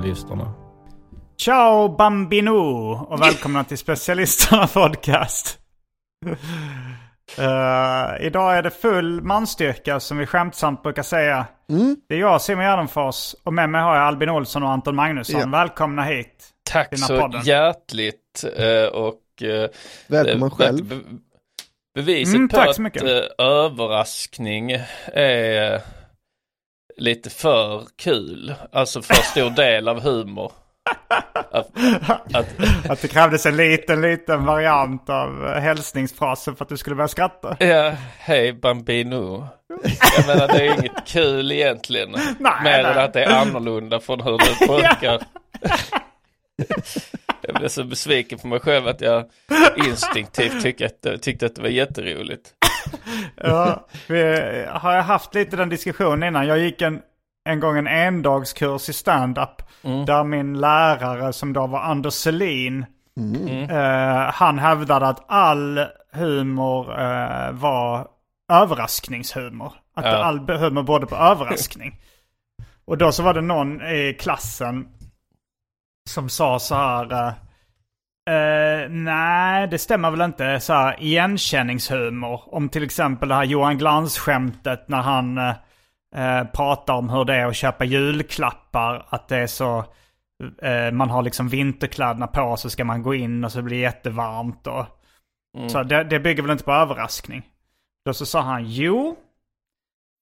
Specialisterna. Ciao Bambino och välkomna till Specialisterna Podcast. Uh, idag är det full manstyrka som vi skämtsamt brukar säga. Det är jag Simon Gärdenfors och med mig har jag Albin Olsson och Anton Magnusson. Ja. Välkomna hit. Tack så podden. hjärtligt eh, och eh, Välkommen eh, själv. be- be- Beviset Mm, på tack att så mycket. eh, överraskning är lite för kul. Alltså för stor del av humor. Att, att, Att det krävdes en liten, liten variant av hälsningsfrasen för att du skulle börja skratta. ja, hej Bambino. Jag menar det är inget kul egentligen. Nej, Mer än att det är annorlunda från hur det funkar. Jag blev så besviken på mig själv att jag instinktivt tyckte att, tyckte att det var jätteroligt. Ja, vi har haft lite den diskussionen innan. Jag gick en, en gång en endagskurs i stand-up. Där min lärare som då var Anders Selin. Eh, han hävdade att all humor eh, var överraskningshumor. Att Ja. all humor berodde på överraskning. Och då så var det någon i klassen som sa så här. eh, Eh, nej, det stämmer väl inte. Så här, igenkänningshumor. Om till exempel det här Johan Glans-skämtet när han eh, eh, pratar om hur det är att köpa julklappar. Att det är så, eh, man har liksom vinterkläderna på så ska man gå in och så blir det jättevarmt. Och, Så det, det bygger väl inte på överraskning. Då så sa han, jo.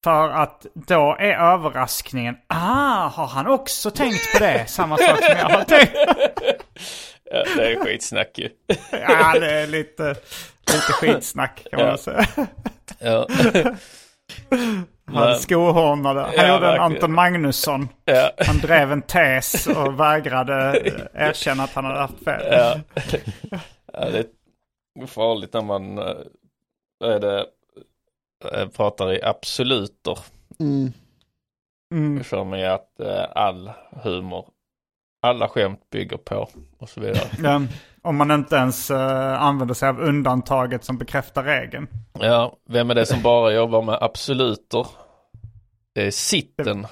För att då är överraskningen, ah, har han också tänkt på det? Samma sak som jag har tänkt. Ja, det är skitsnack ju. Ja, det är lite, lite skitsnack kan man Ja. säga. Ja. Han skohornade. Han Ja, gjorde en verkligen. Anton Magnusson. Ja. Han drev en tes och vägrade erkänna att han hade haft fel. Ja. ja, det är farligt när man eh, är det, eh, pratar i absoluter. Mm. Mm. För mig att eh, all humor, alla skämt bygger på och så vidare. Ja, om man inte ens använder sig av undantaget som bekräftar regeln. Ja, vem är det som bara jobbar med absoluter? Det är sitten,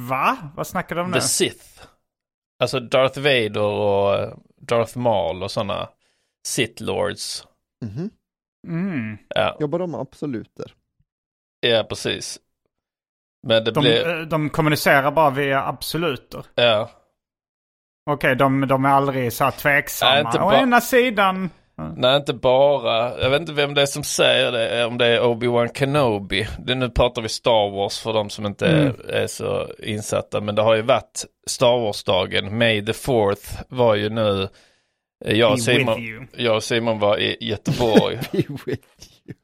Va? Vad snackar du om nu? the Sith. Alltså Darth Vader och eh, Darth Maul och sådana Sith Lords. Mhm. Mm. Ja, Jobbar de med absoluter? ja precis. Men det De, blir, eh, de kommunicerar bara via absoluter. ja. Okej, de, de är aldrig så här tveksamma. Å bara- ena sidan Nej, inte bara. Jag vet inte vem det är som säger det, om det är Obi-Wan Kenobi. Det, nu pratar vi Star Wars för de som inte Mm. är, är så insatta. Men det har ju varit Star Wars-dagen. May the 4th var ju nu. eh, Jag och, Simon, jag och Simon var i Göteborg. Be with you.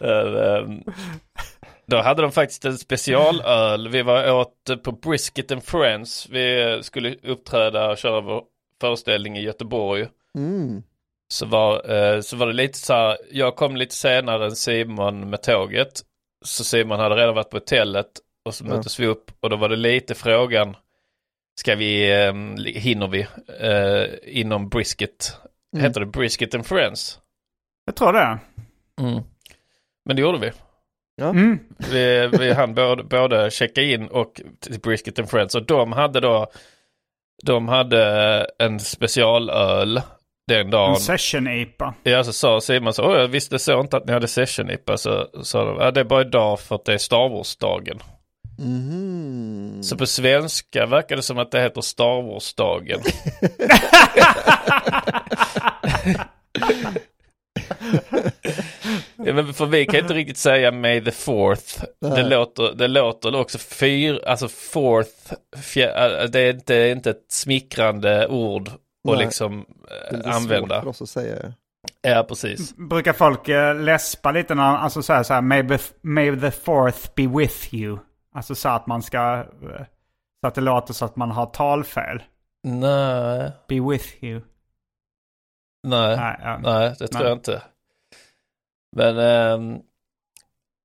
Eh, Då hade de faktiskt en specialöl. Vi var åt på Brisket and Friends. Vi skulle uppträda och köra vår föreställning i Göteborg. Mm. Så var, eh, så var det lite så här, jag kom lite senare än Simon med tåget. Så Simon hade redan varit på hotellet och så Ja. möttes vi upp och då var det lite frågan, ska vi, eh, hinner vi eh, inom Brisket? Mm. Heter det Brisket and Friends? Jag tror det. Men det gjorde vi. Mm. Vi, vi hann både, både checka in och till Brisket and Friends. Och de hade då, de hade en specialöl den dagen. En session-IPA. Ja, så sa Simon så, "Oj, jag visste så inte att ni hade session-IPA. Så sa de, ja det är bara idag för att det är Star Wars-dagen. Mhm. Så på svenska verkar det som att det heter Star Wars-dagen. ja, men för vi kan inte riktigt säga May the fourth. Det låter, det låter också fyr, alltså fourth, fjär, äh, det är inte, inte ett smickrande ord att Nej. liksom Det är äh, använda. svårt för oss att säga. Ja, precis. Brukar folk eh, läspa lite när alltså säga så här, may, be- may the fourth be with you. Alltså så att man ska, så att det låter så att man har talfel. Nej, Be with you. nej. Nej, ja. Nej, det tror Nej. jag inte. Men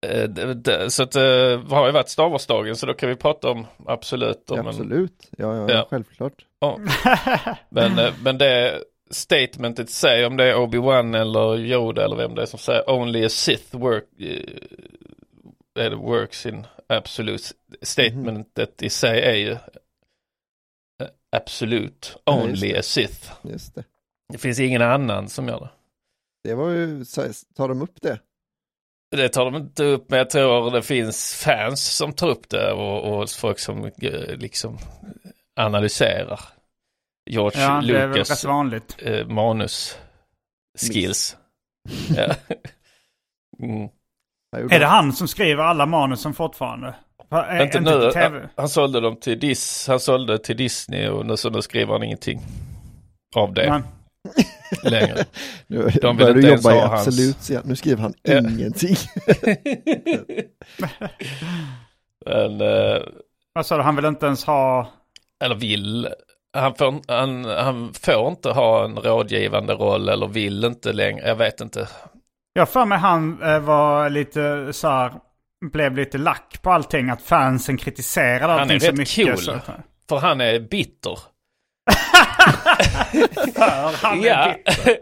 eh, det, så att det har ju varit Star Wars-dagen så då kan vi prata om absolut om Ja, en, absolut, ja, ja, Ja. självklart. ja. men, eh, men det statementet säger om det är Obi-Wan eller Yoda eller vem det är som säger only a Sith work eh, är det works in absolute statementet i sig är ju eh, absolut Ja, only det. a Sith. Det. Det finns ingen annan som gör det. Det var ju, tar de upp det? Det tar de inte upp men jag tror det finns fans som tar upp det och, och folk som eh, liksom analyserar George Ja, det är väl Lucas rätt vanligt. eh, manus skills. ja. mm. Är det han som skriver alla manusen fortfarande? Va, är- Inte inte nu, till tv? han, han sålde dem till Dis, han sålde till Disney och nu, så nu skriver han ingenting av det Men, längre. Nu De vill inte ens jobba i ha hans- Absolut igen. Nu skriver han Ja. ingenting. Men, eh, vad sa du, han vill inte ens ha... eller vill. Han får, han, han får inte ha en rådgivande roll eller vill inte längre. Jag vet inte. Jag för mig han eh, var lite så här, blev lite lack på allting. Att fansen kritiserade är allting så rätt mycket. cool. Så, För han är bitter. för han är, Ja. bitter.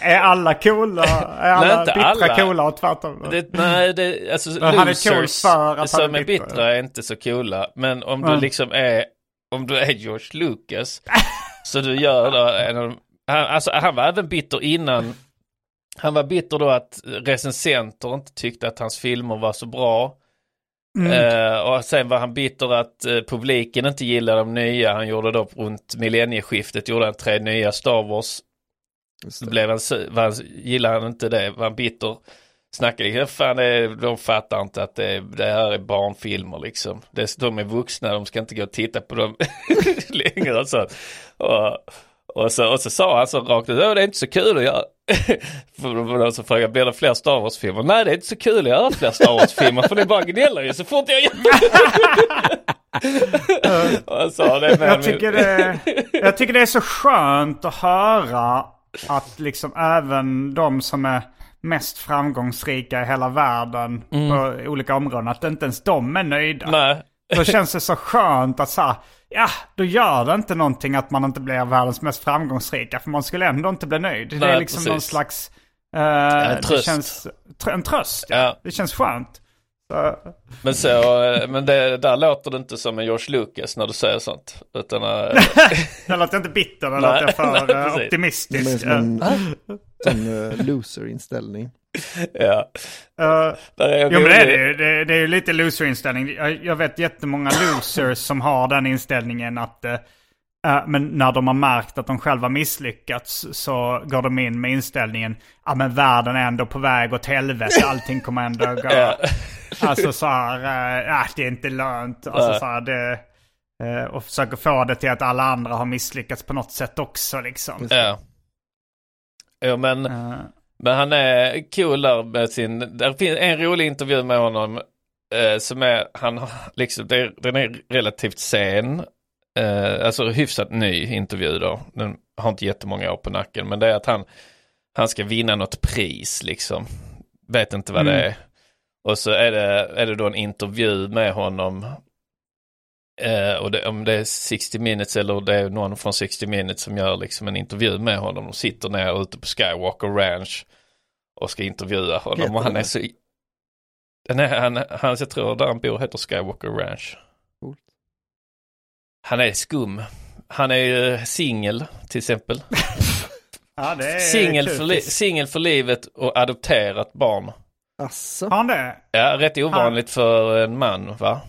är alla coola? Är alla inte bittra alla. coola och tvärtom? Det, nej, det, alltså Men han är cool losers för att han som är är bitter. bittra är inte så coola. Men om du Mm. liksom är, om du är George Lucas, så du gör då en av han, alltså han var även bitter innan. Han var bitter då att recensenter inte tyckte att hans filmer var så bra. Mm. Eh, och sen var han bitter att eh, publiken inte gillade de nya. Han gjorde då runt millennieskiftet, gjorde han tre nya Star Wars. Så blev han, var gillade han inte det, var han bitter. Snackade liksom, fan det de fattar inte att det, det här är barnfilmer liksom. Det, de är vuxna, de ska inte gå och titta på dem längre och så. Och, och så, och så sa han så rakt ut, "Åh, det är inte så kul att göra. för de som frågar, blir det fler Star Wars-filmer? Nej, det är inte så kul att göra fler Star Wars-filmer, för det bara gnäller ju så fort jag gör han sa det Jag tycker det, jag tycker det är så skönt att höra att liksom även de som är mest framgångsrika i hela världen på olika områden, att inte ens de är nöjda. Nej, Då känns det så skönt att säga, ja, då gör det inte någonting att man inte blir världens mest framgångsrika, för man skulle ändå inte bli nöjd. det är Nej, liksom precis. någon slags, eh, det tröst. känns, tr- en tröst. Ja. Ja. Det känns skönt. Så, Men, så, eh, men det, där låter det inte som en George Lucas när du säger sånt. Utan, eh, jag låter inte bitter, jag Nej, låter för nej, precis Det är optimistisk. som en uh, loser-inställning. ja. Där är jo men det är det ju. Det, det är ju lite loser-inställning. Jag, jag vet jättemånga losers som har den inställningen att eh, men när de har märkt att de själva misslyckats så går de in med inställningen ja men världen är ändå på väg åt helvete, allting kommer ändå gå. Ja. Alltså så här, ja det är inte lönt. Alltså så här, det, eh, och försöker få det till att alla andra har misslyckats på något sätt också liksom. Ja. Jo men, men han är cool där med sin, där finns en rolig intervju med honom eh, som är, han har liksom, det, den är relativt sen. Eh, alltså hyfsat ny intervju då. Den har inte jättemånga år på nacken men det är att han, han ska vinna något pris liksom. Vet inte vad det Mm. är. Och så är det, är det då en intervju med honom. Eh, och det, om det är 60 minutes eller det är någon från 60 minutes som gör liksom en intervju med honom. De sitter ner ute på Skywalker Ranch och ska intervjua honom. Heter och han är så... Den är, han, han, jag tror där han bor heter Skywalker Ranch. Coolt. Han är skum. Han är ju singel till exempel. ja Singel för, li- singel för livet och adopterat barn. Asså? Har han det? Ja, rätt ovanligt för en man va?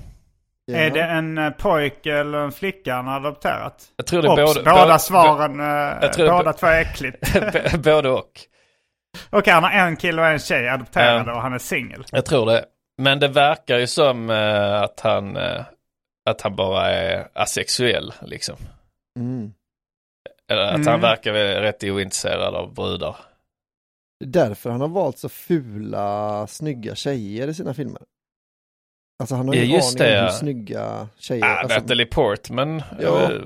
Ja. Är det en eh, pojke eller en flicka han har adopterat? Jag tror det Ops, både, båda både- svaren, eh, jag tror det- båda två är äckligt. både och. Okej, han har en kille och en tjej adopterade Ja. och han är singel. Jag tror det. Men det verkar ju som eh, att han att han bara är asexuell liksom. Mm. Eller att Mm. han verkar rätt ointresserad av brudar. Därför han har valt så fula, snygga tjejer i sina filmer. Alltså han har Ja, ju just aning det, hur ja. snygga tjejer, Ah, alltså, Natalie Portman Ja, väl-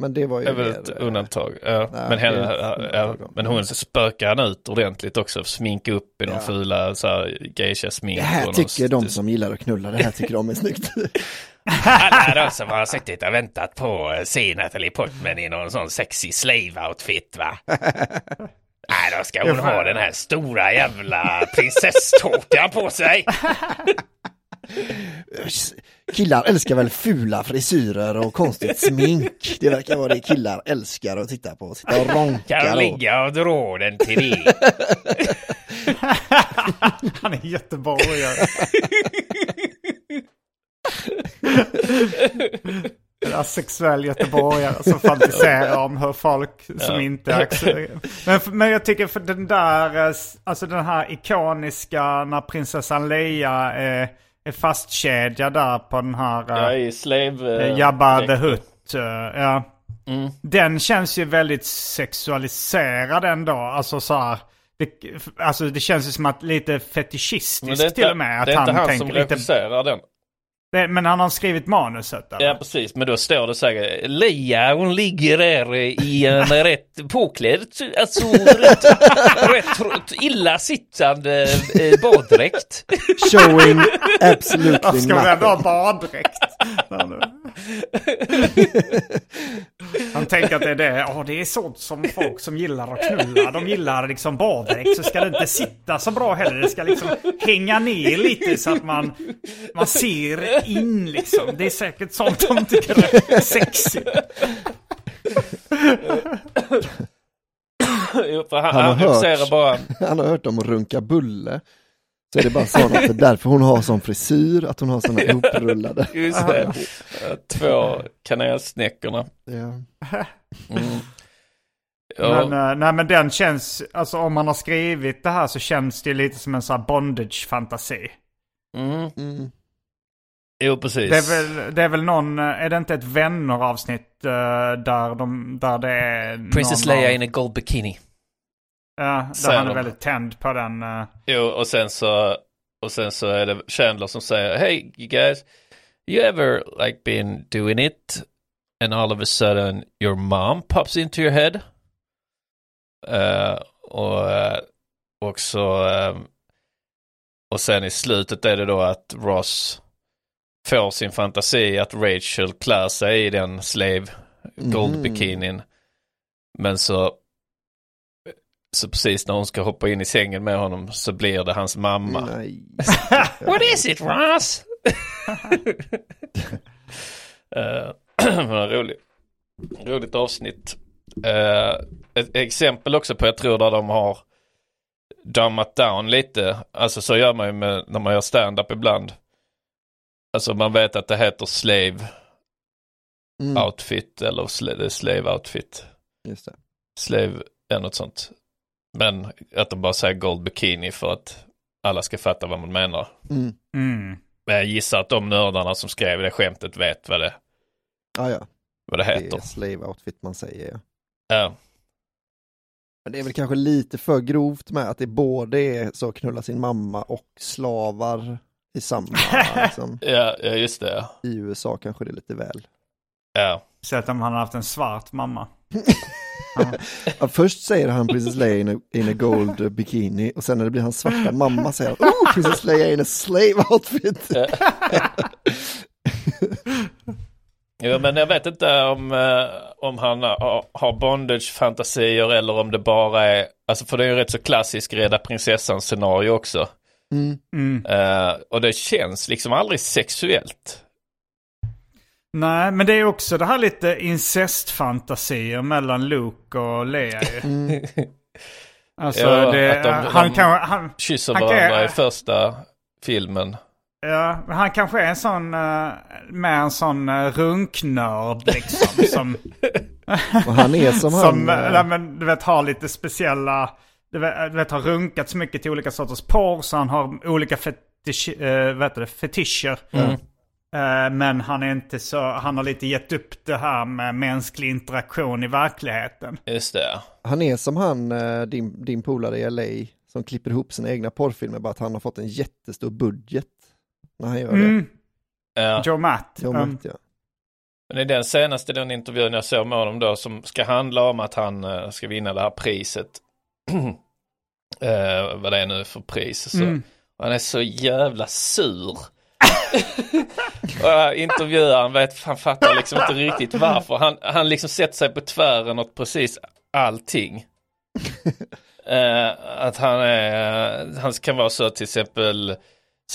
men det var ju är väl ett eh, undantag. Ja. Nej, men, henne, ja, undantag men hon spökar han ut ordentligt också. Sminka upp i de Ja. fula geisha-smink. Det här tycker någon- de som gillar att knulla, det här tycker de är snyggt. Alla de som har suttit och väntat på att se Natalie Portman i någon sån sexy slave-outfit va? Nej, då ska hon ha den här stora jävla prinsesstårtan på sig. Killar älskar väl fula frisyrer och konstigt smink. Det verkar vara det killar älskar att titta på. Sitta och Kan ronka och... ligga och dra den till det? Han är göteborgare. En asexuell göteborgare som fantiserar om hur folk som inte är. Men, men jag tycker för den där, eh, alltså den här ikoniska när prinsessan Leia är, är fastkedjad där på den här Ja, eh, i slave... eh, eh, Jabba the. Hutt. eh, ja. Mm. Den känns ju väldigt sexualiserad ändå. Alltså så här, det, alltså det känns ju som att lite fetischistiskt inte, till och med. Att det är inte han, han tänker som lite... regisserar den. Det, men han har skrivit manuset eller? Ja, precis. Men då står det så här, Leia hon ligger där i en rätt påklädd, alltså rätt, rätt, rätt illa sittande eh, baddräkt. Showing absolutely Varför ska ändå ha nothing. baddräkt? Han tänker att det är det. Ja, det är sånt som folk som gillar att knulla. De gillar liksom baddräkt. Så ska det inte sitta så bra heller. Det ska liksom hänga ner lite så att man, man ser in liksom. Det är säkert sånt de tycker är sexigt. Jo, han, Han har hört. bara, Han har hört om att runka bulle. Så är det bara så att det är därför hon har sån frisyr, att hon har såna ihoprullade. just det, två kanelsnäckorna. Ja. Mm. Ja, Men, eh, nej, men den känns, alltså om man har skrivit det här så känns det lite som en sån här bondage-fantasi. mm. Mm. Jo, precis. Det är, väl, det är väl någon, eh, är det inte ett vänner-avsnitt eh, där, de, där det är Princess någon Leia av, in a gold bikini. Ja, där han är väldigt tänd på den. eh. Jo, och sen så, och sen så är det Chandler som säger Hey you guys, you ever like been doing it and all of a sudden your mom pops into your head? Eh, och, eh, och så, eh, och sen i slutet är det då att Ross får sin fantasi att Rachel klär sig i den slave gold Mhm. bikinin. Men så så precis när hon ska hoppa in i sängen med honom så blir det hans mamma. Nej. What is it Ross? uh, roligt, roligt avsnitt. Eh, ett exempel också på, jag tror där de har dummat down lite. Alltså så gör man ju med, när man gör stand-up ibland. Alltså man vet att det heter slave Mm, outfit eller slave outfit. just det. Slave är något sånt. Men att de bara säger gold bikini för att alla ska fatta vad man menar. Mm. Mm. Men jag gissar att de nördarna som skrev det skämtet vet vad det, Ja, ja. vad det Det heter. är slave outfit man säger. Ja. Men det är väl kanske lite för grovt med att det både är så knulla sin mamma och slavar i samma, liksom. Ja, ja, just det. I USA kanske det är lite väl. Ja. Så att om han har haft en svart mamma. Ja, först säger han Princess Leia in a, in a gold bikini och sen när det blir hans svarta mamma säger han oh, Princess Leia in a slave outfit. Jo, men jag vet inte om, eh, om han har, bondage-fantasier eller om det bara är, alltså för det är ju rätt så klassisk Reda prinsessan-scenario också. Mm. Mm. Eh, och det känns liksom aldrig sexuellt. Nej, men det är också det här lite incestfantasier mellan Luke och Leia ju. Mm. Alltså, Ja, det, att de- han, de- kan, han, Kysser Han kan- varandra i första filmen. ja, men han kanske är en sån, uh, med en sån uh, runknörd liksom. som, Och han är som, som han, eh, eh, nej, men, du vet, har lite speciella, du vet, du vet, har runkat så mycket till olika sorters porr så han har olika fetisch, uh, vad heter det, fetischer. Eh, men han är inte så, han har lite gett upp det här med mänsklig interaktion i verkligheten. Just det. han är som han, eh, din, din polare i LA som klipper ihop sina egna porrfilmer bara att han har fått en jättestor budget när han gör det. Mm. Ja. Joe Matt. Jo, Um, men, ja. Men i den senaste den intervjun jag såg med honom då som ska handla om att han eh, ska vinna det här priset. eh, vad det är nu för pris. Så. Mm. Han är så jävla sur. Och jag intervjuar han vet, han fattar liksom inte riktigt varför. Han, han liksom sätter sig på tvären åt precis allting. Eh, att han är, han kan vara så till exempel,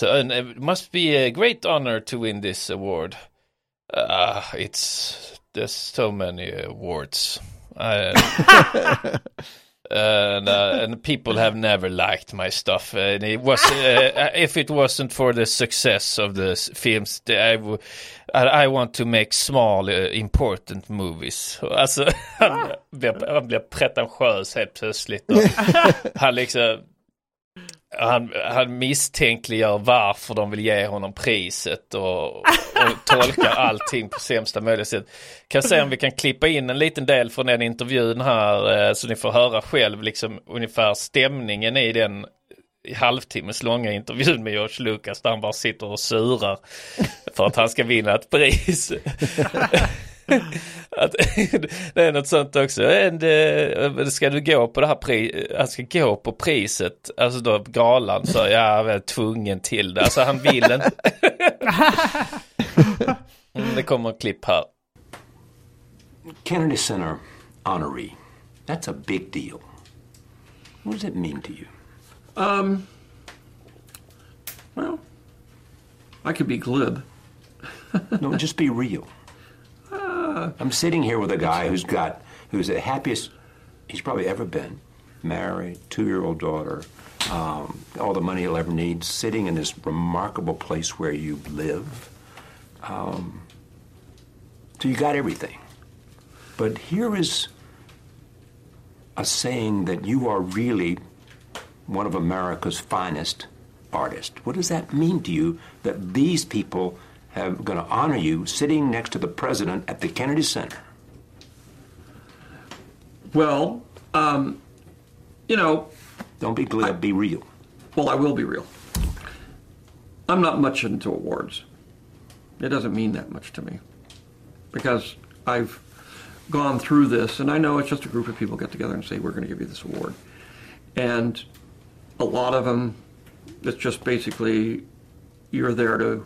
"And it must be a great honor to win this award. Uh, it's, there's so many awards. Uh, and people have never liked my stuff. And it was uh, if it wasn't for the success of the films, I, w- I, want to make small uh, important movies. Alltså han blir, han blir pretentiös helt plötsligt. Han liksom han, han misstänkliggör varför de vill ge honom priset och, och tolkar allting på sämsta möjliga sätt. Kan se om vi kan klippa in en liten del från den intervjun här eh, så ni får höra själv liksom ungefär stämningen i den halvtimmes långa intervjun med George Lucas där han bara sitter och surar för att han ska vinna ett pris. att, det är något sånt också. And, uh, ska du gå på det här priset? Han ska gå på priset. Alltså då galan så ja, jag är tvungen till det. Alltså han vill inte. mm, det kommer en klipp här. Kennedy Center honoree. That's a big deal. What does it mean to you? Um, well, I could be glib. No, just be real. I'm sitting here with a guy who's got, who's the happiest he's probably ever been. Married, two year old daughter, um, all the money he'll ever need, sitting in this remarkable place where you live. Um, so you got everything. But here is a saying that you are really one of America's finest artists. What does that mean to you that these people have going to honor you sitting next to the president at the Kennedy Center? Well, um, you know, Don't be glib, be real. well, I will be real. I'm not much into awards. It doesn't mean that much to me because I've gone through this, and I know it's just a group of people get together and say we're going to give you this award, and a lot of them, it's just basically you're there to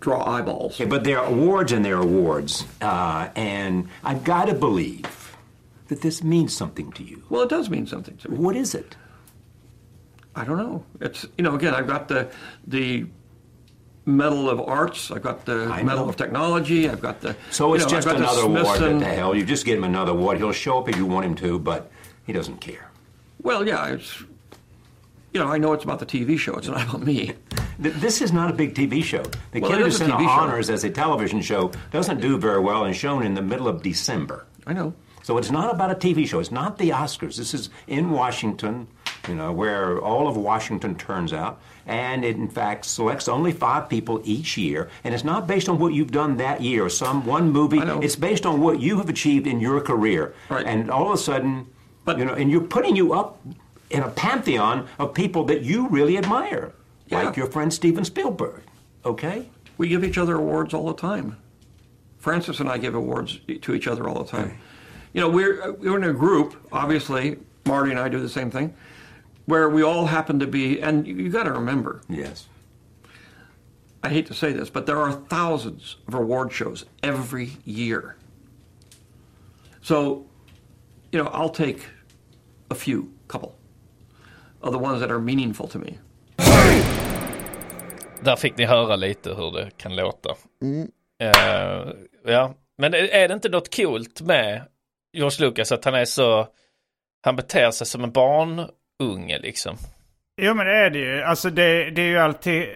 draw eyeballs. Okay, but there are awards and there are awards, uh, and I've got to believe that this means something to you. Well, it does mean something to me. What is it? I don't know. It's you know again I've got the the medal of arts. I've got the I medal know. of technology. I've got the So you it's know, just another the award. What the hell? You just give him another award. He'll show up if you want him to, but he doesn't care. Well, yeah, it's you know, I know it's about the TV show. It's not about me. Th- This is not a big TV show. The Well, Kennedy Center TV show. Honors as a television show doesn't do very well and shown in the middle of December. I know. So it's not about a TV show. It's not the Oscars. This is in Washington, you know, where all of Washington turns out. And it, in fact, selects only five people each year. And it's not based on what you've done that year or some one movie. I know. It's based on what you have achieved in your career. Right. And all of a sudden, But- you know, and you're putting you up in a pantheon of people that you really admire, Yeah. like your friend Steven Spielberg. Okay? We give each other awards all the time. Francis and I give awards to each other all the time. You know, we're, we're in a group, obviously, Marty and I do the same thing, where we all happen to be, and you, you got to remember, Yes. I hate to say this, but there are thousands of award shows every year. So, you know, I'll take a few, couple, of the ones that are meaningful to me. Där fick ni höra lite hur det kan låta. Eh, ja, men är det inte något coolt med George Lucas att han är så, han beter sig som en barnunge liksom. Jo men det är det ju. Alltså det, det är ju alltid...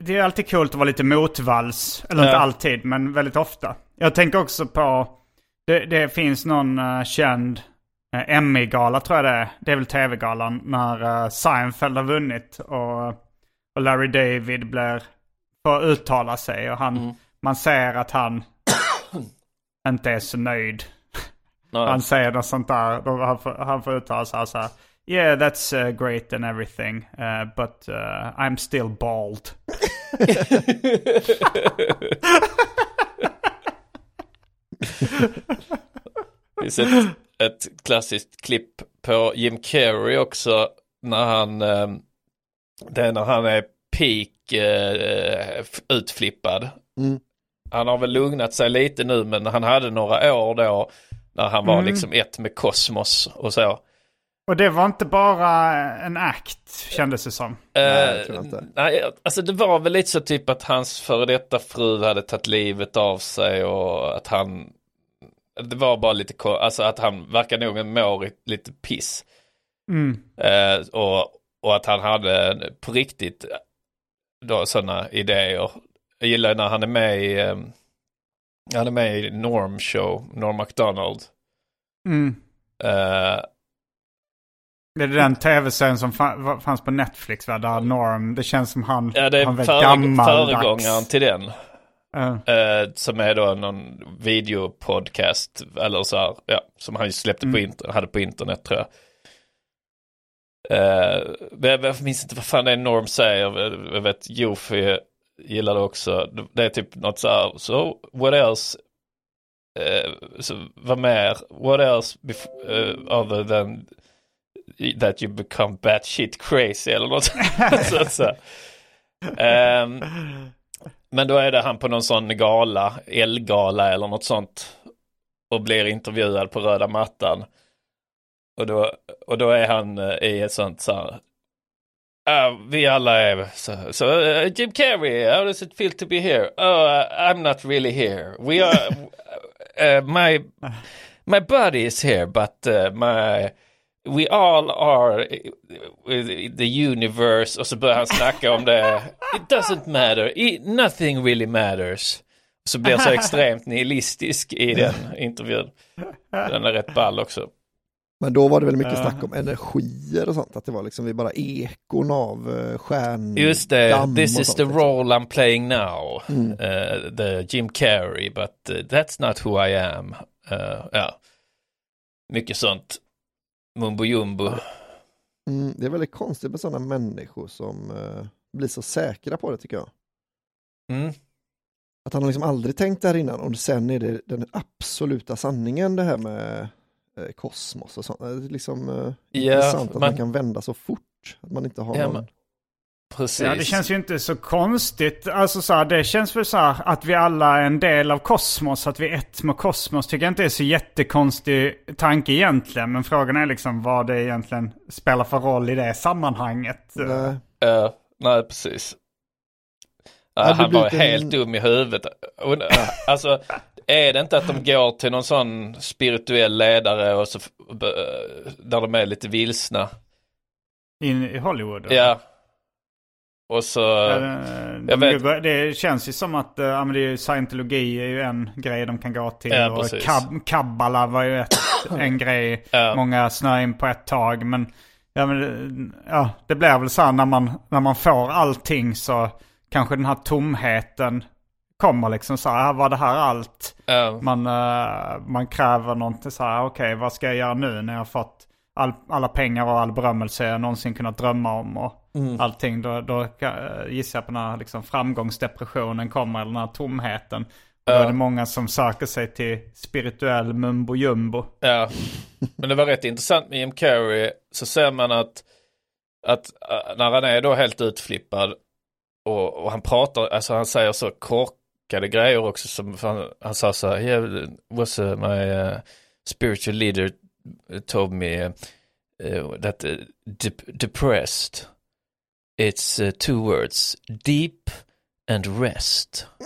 Det är alltid coolt att vara lite motvalls. Eller inte Ja. alltid, men väldigt ofta. Jag tänker också på... Det, det finns någon uh, känd uh, Emmy-gala tror jag det är. Det är väl tv-galan. När uh, Seinfeld har vunnit och, och Larry David blir... Får uttala sig och han... Man ser att han inte är så nöjd. Nej. Han säger något sånt där. Han får, han får uttala sig så här. Yeah, that's uh, great and everything. Uh, but uh, I'm still bald. Det finns ett, ett klassiskt klipp på Jim Carrey också när han, eh, det är när han är peak eh, utflippad. Mm. Han har väl lugnat sig lite nu men han hade några år då när han var Mm. liksom ett med kosmos och så. Och det var inte bara en act kändes det som. Nej, tror jag inte. nej, alltså det var väl lite så typ att hans före detta fru hade tagit livet av sig och att han det var bara lite, alltså att han verkar nog må lite piss. Mm. Eh, och, och att han hade på riktigt då sådana idéer. Jag gillar när han är med i, eh, han är med i Norm Show, Norm MacDonald. Mm. Eh, Det är den tv-serien som fa- fanns på Netflix va? Där Norm, det känns som han, ja, det han är är före, gammaldags. föregångaren till den. Eh, Eh, som är då någon videopodcast eller så här, ja, som han släppte på internet, hade på internet tror jag. Uh, jag, jag minns inte vad fan det är Norm säger, jag, jag vet Jofi gillar det också. Det är typ något så här, so what else, eh, Uh, so, vad mer, what else bef- eh, other than that you become batshit crazy eller något så, så. Um, ehm, men då är det han på någon sån gala, Elgala eller något sånt. Och blir intervjuad på röda mattan. Och då, och då är han eh, i ett sånt så här. "Ah, vi alla är så, så eh, Jim Carrey, how does it feel to be here? Oh, uh, I'm not really here. We are, uh, my, my body is here, but uh, my, we all are the universe. Och så börjar han snacka om det. It doesn't matter, It, nothing really matters. Så blir så extremt nihilistisk i den intervjun. Den är rätt ball också. Men då var det väl mycket snack om energier och sånt, att det var liksom vi bara ekon av uh, stjärn... Just det, this is sånt, the liksom. role I'm playing now. Uh, the Jim Carrey, but uh, that's not who I am. Uh, ja. Mycket sånt. Mumbo jumbo. Mm, det är väldigt konstigt med sådana människor som eh, blir så säkra på det tycker jag. Mm. Att han har liksom aldrig tänkt där innan och sen är det den absoluta sanningen det här med eh, kosmos och sånt. Det är liksom eh, Ja, intressant att man... man- kan vända så fort. Att man inte har Ja, någon... Precis. Ja, det känns ju inte så konstigt. Alltså så här, det känns väl så här att vi alla är en del av kosmos, att vi är ett med kosmos. Tycker jag inte är så jättekonstig tanke egentligen. Men frågan är liksom vad det egentligen spelar för roll i det sammanhanget. Nej. Uh, nej, precis. Hade han du var blivit en- helt dum i huvudet. Äh, Alltså, är det inte att de går till någon sån spirituell ledare och så, där de är lite vilsna? In, I Hollywood? Ja. Och så... Eh, jag de- vet. Det känns ju som att eh, ja, men det är scientologi är ju en grej de kan gå till. Ja, och kab, kabbala var ju ett, en grej. Ja. Många snöade in på ett tag. Men, ja, men ja, det blir väl så här när man, när man får allting så kanske den här tomheten kommer liksom så här. "Ah, Var det här allt? Ja. Man, eh, man kräver någonting så här. Okej, vad ska jag göra nu när jag har fått all, alla pengar och all berömmelse jag någonsin kunnat drömma om och allting. Då, då eh, gissar jag på när liksom framgångsdepressionen kommer, eller den här tomheten. Och Då är det många som söker sig till spirituell mumbo jumbo. Ja, men det var rätt intressant med Jim Carrey. Så ser man att, att äh, när han är då helt utflippad och, och han pratar, alltså han säger så korkade grejer också. Som, han, han sa så här, yeah, was uh, my uh, spiritual leader told me uh, uh, that uh, dep- depressed it's uh, two words, deep and rest.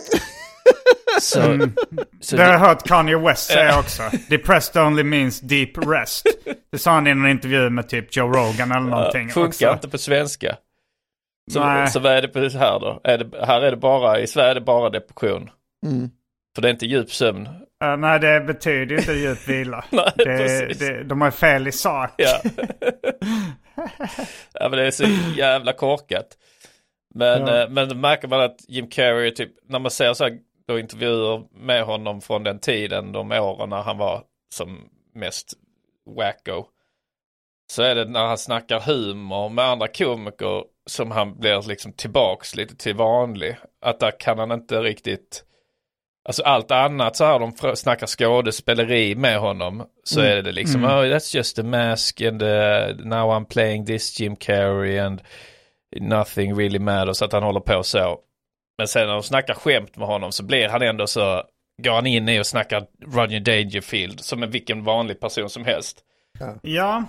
Så, så Det har jag hört Kanye West säga också. Depressed only means deep rest. Det sa han i en intervju med typ Joe Rogan eller någonting. Funkar också. inte på svenska. Så, så vad är det här då? Är det, här är det bara, i Sverige är det bara depression. Mm. För det är inte djup sömn. Eh, nej, det betyder inte djup vila. Nej, det, det, de har fel i sak. Ja. ja men det är så jävla korkat. Men, Ja. eh, men märker man att Jim Carrey, typ, när man ser så här då intervjuer med honom från den tiden, de åren när han var som mest wacko. Så är det när han snackar humor med andra komiker som han blir liksom tillbaks lite till vanlig. Att där kan han inte riktigt Alltså allt annat så här de snackar skådespeleri med honom så är det liksom oh that's just a mask and uh, now I'm playing this Jim Carrey and nothing really matters att han håller på så. Men sen när de snackar skämt med honom så blir han ändå så går han in i och snackar Roger Dangerfield som är vilken vanlig person som helst. Ja,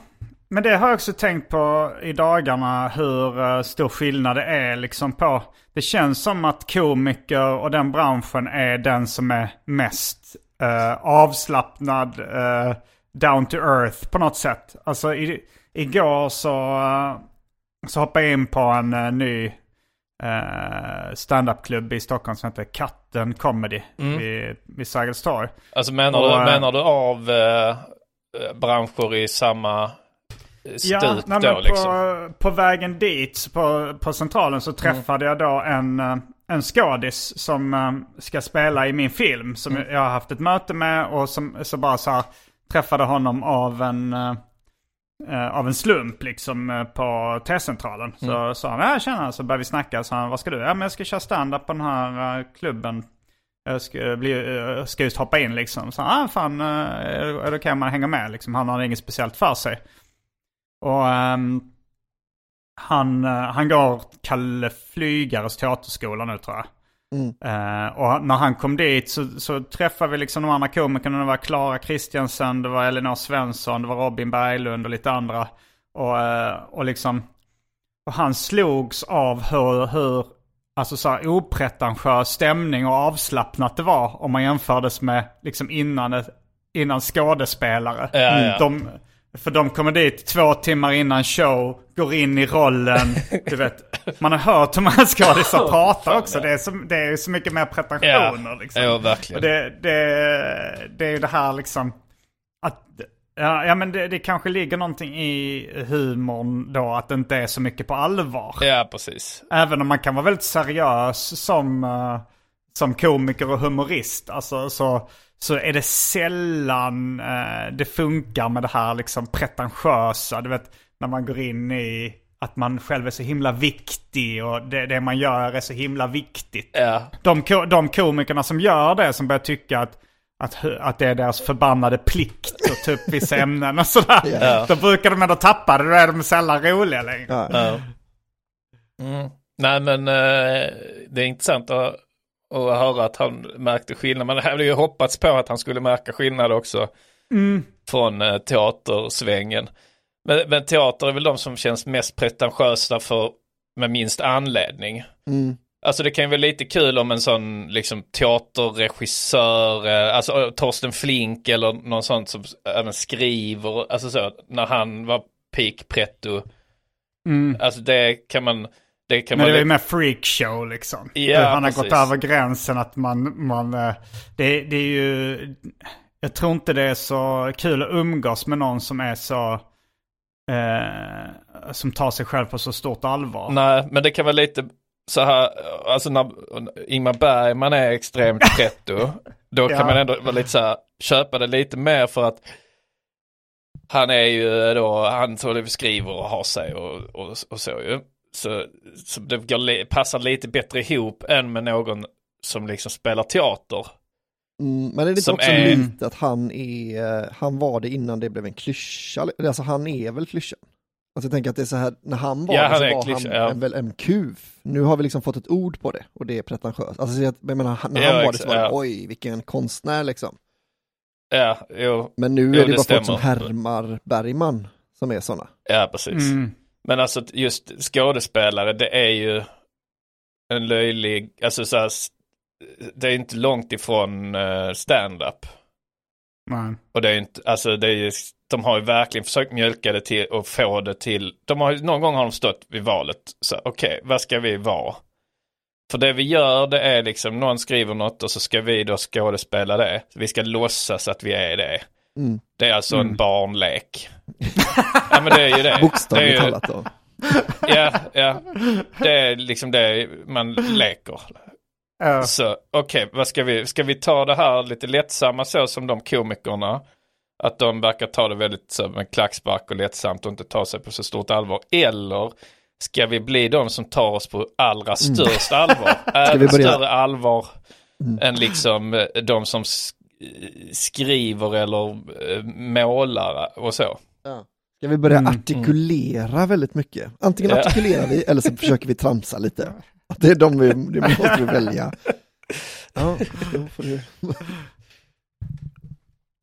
men det har jag också tänkt på i dagarna hur eh, stor skillnad det är liksom på. Det känns som att komiker och den branschen är den som är mest eh, avslappnad, eh, down to earth på något sätt. Alltså i, igår så, eh, så hoppade jag in på en eh, ny uh, standupklubb i Stockholm som heter Katten Comedy vid, vid Sergels torg. Alltså menar, Och, du, menar du av eh, branscher i samma stuk Ja, nej, då men liksom? på, på vägen dit på, på Centralen så träffade jag då en, eh, en skådis som eh, ska spela i min film. Som jag har haft ett möte med och som så bara så här, träffade honom av en, eh, av en slump liksom på T-centralen. Så sa han, ja tjena, så började vi snacka. Så han, vad ska du? Ja men jag ska köra stand-up på den här klubben. Jag ska, bli, ska just hoppa in liksom. Så han, ah, fan, är det okej om man hänger med liksom? Han har inget speciellt för sig. Och ehm, han, eh, han går Kalle Flygares teaterskola nu tror jag. Eh, och när han kom dit så, så träffade vi liksom de andra komikerna. Det var Klara Kristiansen, det var Elinor Svensson, det var Robin Berglund och lite andra. Och, eh, och liksom, och han slogs av hur, hur alltså så här opretentiös stämning och avslappnat det var om man jämfördes med liksom innan, innan skådespelare. Ja, ja. De, för de kommer dit två timmar innan show, går in i rollen. Du vet, man har hört hur många skådisar pratar också. Det är, så, det är så mycket mer pretensioner. Liksom. ja, verkligen. Och det, det, det är ju det här liksom att Ja, ja men det, det kanske ligger någonting i humorn då att det inte är så mycket på allvar. Ja, precis. Även om man kan vara väldigt seriös som, eh, som komiker och humorist. Alltså, så, så är det sällan eh, det funkar med det här liksom pretentiösa. Du vet när man går in i att man själv är så himla viktig och det, det man gör är så himla viktigt. Ja, De, de komikerna som gör det, som börjar tycka att, att, att det är deras förbannade plikt att ta upp vissa ämnen och sådär. Ja. Då brukar de ändå tappa det, då är de sällan roliga längre. Ja. ja. Mm. Nej men eh, det är intressant att, att höra att han märkte skillnad. Man hade ju hoppats på att han skulle märka skillnad också från eh, teatersvängen. Men, men teater är väl de som känns mest pretentiösa för med minst anledning. Mm. Alltså det kan ju vara lite kul om en sån liksom teaterregissör, eh, alltså eh, Torsten Flink eller någon sån som även skriver, alltså så, när han var peak pretto. Alltså det kan man... Det kan Men det är mer freakshow liksom. Ja, han har gått över gränsen att man... man eh, det, det är ju... Jag tror inte det är så kul att umgås med någon som är så... Eh, som tar sig själv på så stort allvar. Nej, men det kan vara lite så här, alltså när Ingmar Bergman är extremt pretto, då kan Ja. man ändå vara lite så här, köpa det lite mer för att han är ju då, han skriver och har sig och, och, och så ju. Så, så det går, passar lite bättre ihop än med någon som liksom spelar teater. Mm, men är det inte Som också är- lite att han är, han var det innan det blev en klyscha? Alltså han är väl klyschan? Alltså jag tänker att det är så här, när han var Ja, det han så var klyscha, han ja. en, väl en kuf. Nu har vi liksom fått ett ord på det och det är pretentiöst. Alltså så jag menar, när Ja, han var det så var det, ja. oj vilken konstnär liksom. Ja, jo, Men nu Jo, är det, det bara folk som stämmer. härmar Bergman som är sådana. ja precis. Mm. Men alltså just skådespelare, det är ju en löjlig, alltså så här, det är inte långt ifrån uh, stand-up. Nej. Och det är inte, alltså det är ju, de har ju verkligen försökt mjölka det till och få det till, de har, ju- någon gång har de stått vid valet, så okej, vad ska vi vara? För det vi gör det är liksom, någon skriver något och så ska vi då skådespela det. Vi ska låtsas att vi är det. Mm. Det är alltså en barnlek. ja men det är ju det. det är Bokstavligt ju, talat då. Ja, ja. Det är liksom det man leker. Ja. Så okej, vad ska vi, ska vi ta det här lite lättsamma så som de komikerna? Att de verkar ta det väldigt så med klackspark och lättsamt och inte ta sig på så stort allvar. Eller ska vi bli de som tar oss på allra störst allvar? Även börja- större allvar än liksom eh, de som skriver eller eh, målar och så. Ska vi börja Mm, artikulera väldigt mycket? Antingen Ja. artikulerar vi eller så försöker vi tramsa lite. Att Det är de vi, det måste vi välja. Ja, då får du...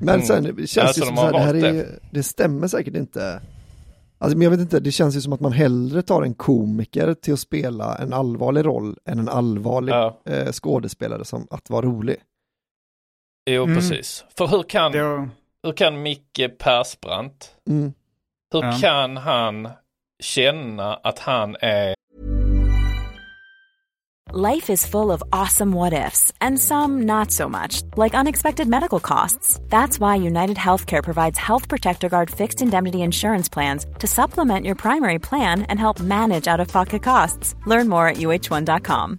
Men sen det känns Alltså, de som så här, det här är, det stämmer säkert inte. Alltså, men jag vet inte, det känns ju som att man hellre tar en komiker till att spela en allvarlig roll än en allvarlig Ja. eh, skådespelare som att vara rolig. Jo, Mm. precis. För hur kan, Då, hur kan Micke Persbrandt, Mm. hur Ja. kan han känna att han är Life is full of awesome what ifs, and some not so much, like unexpected medical costs. That's why United Healthcare provides Health Protector Guard fixed indemnity insurance plans to supplement your primary plan and help manage out of pocket costs. Learn more at uh1.com.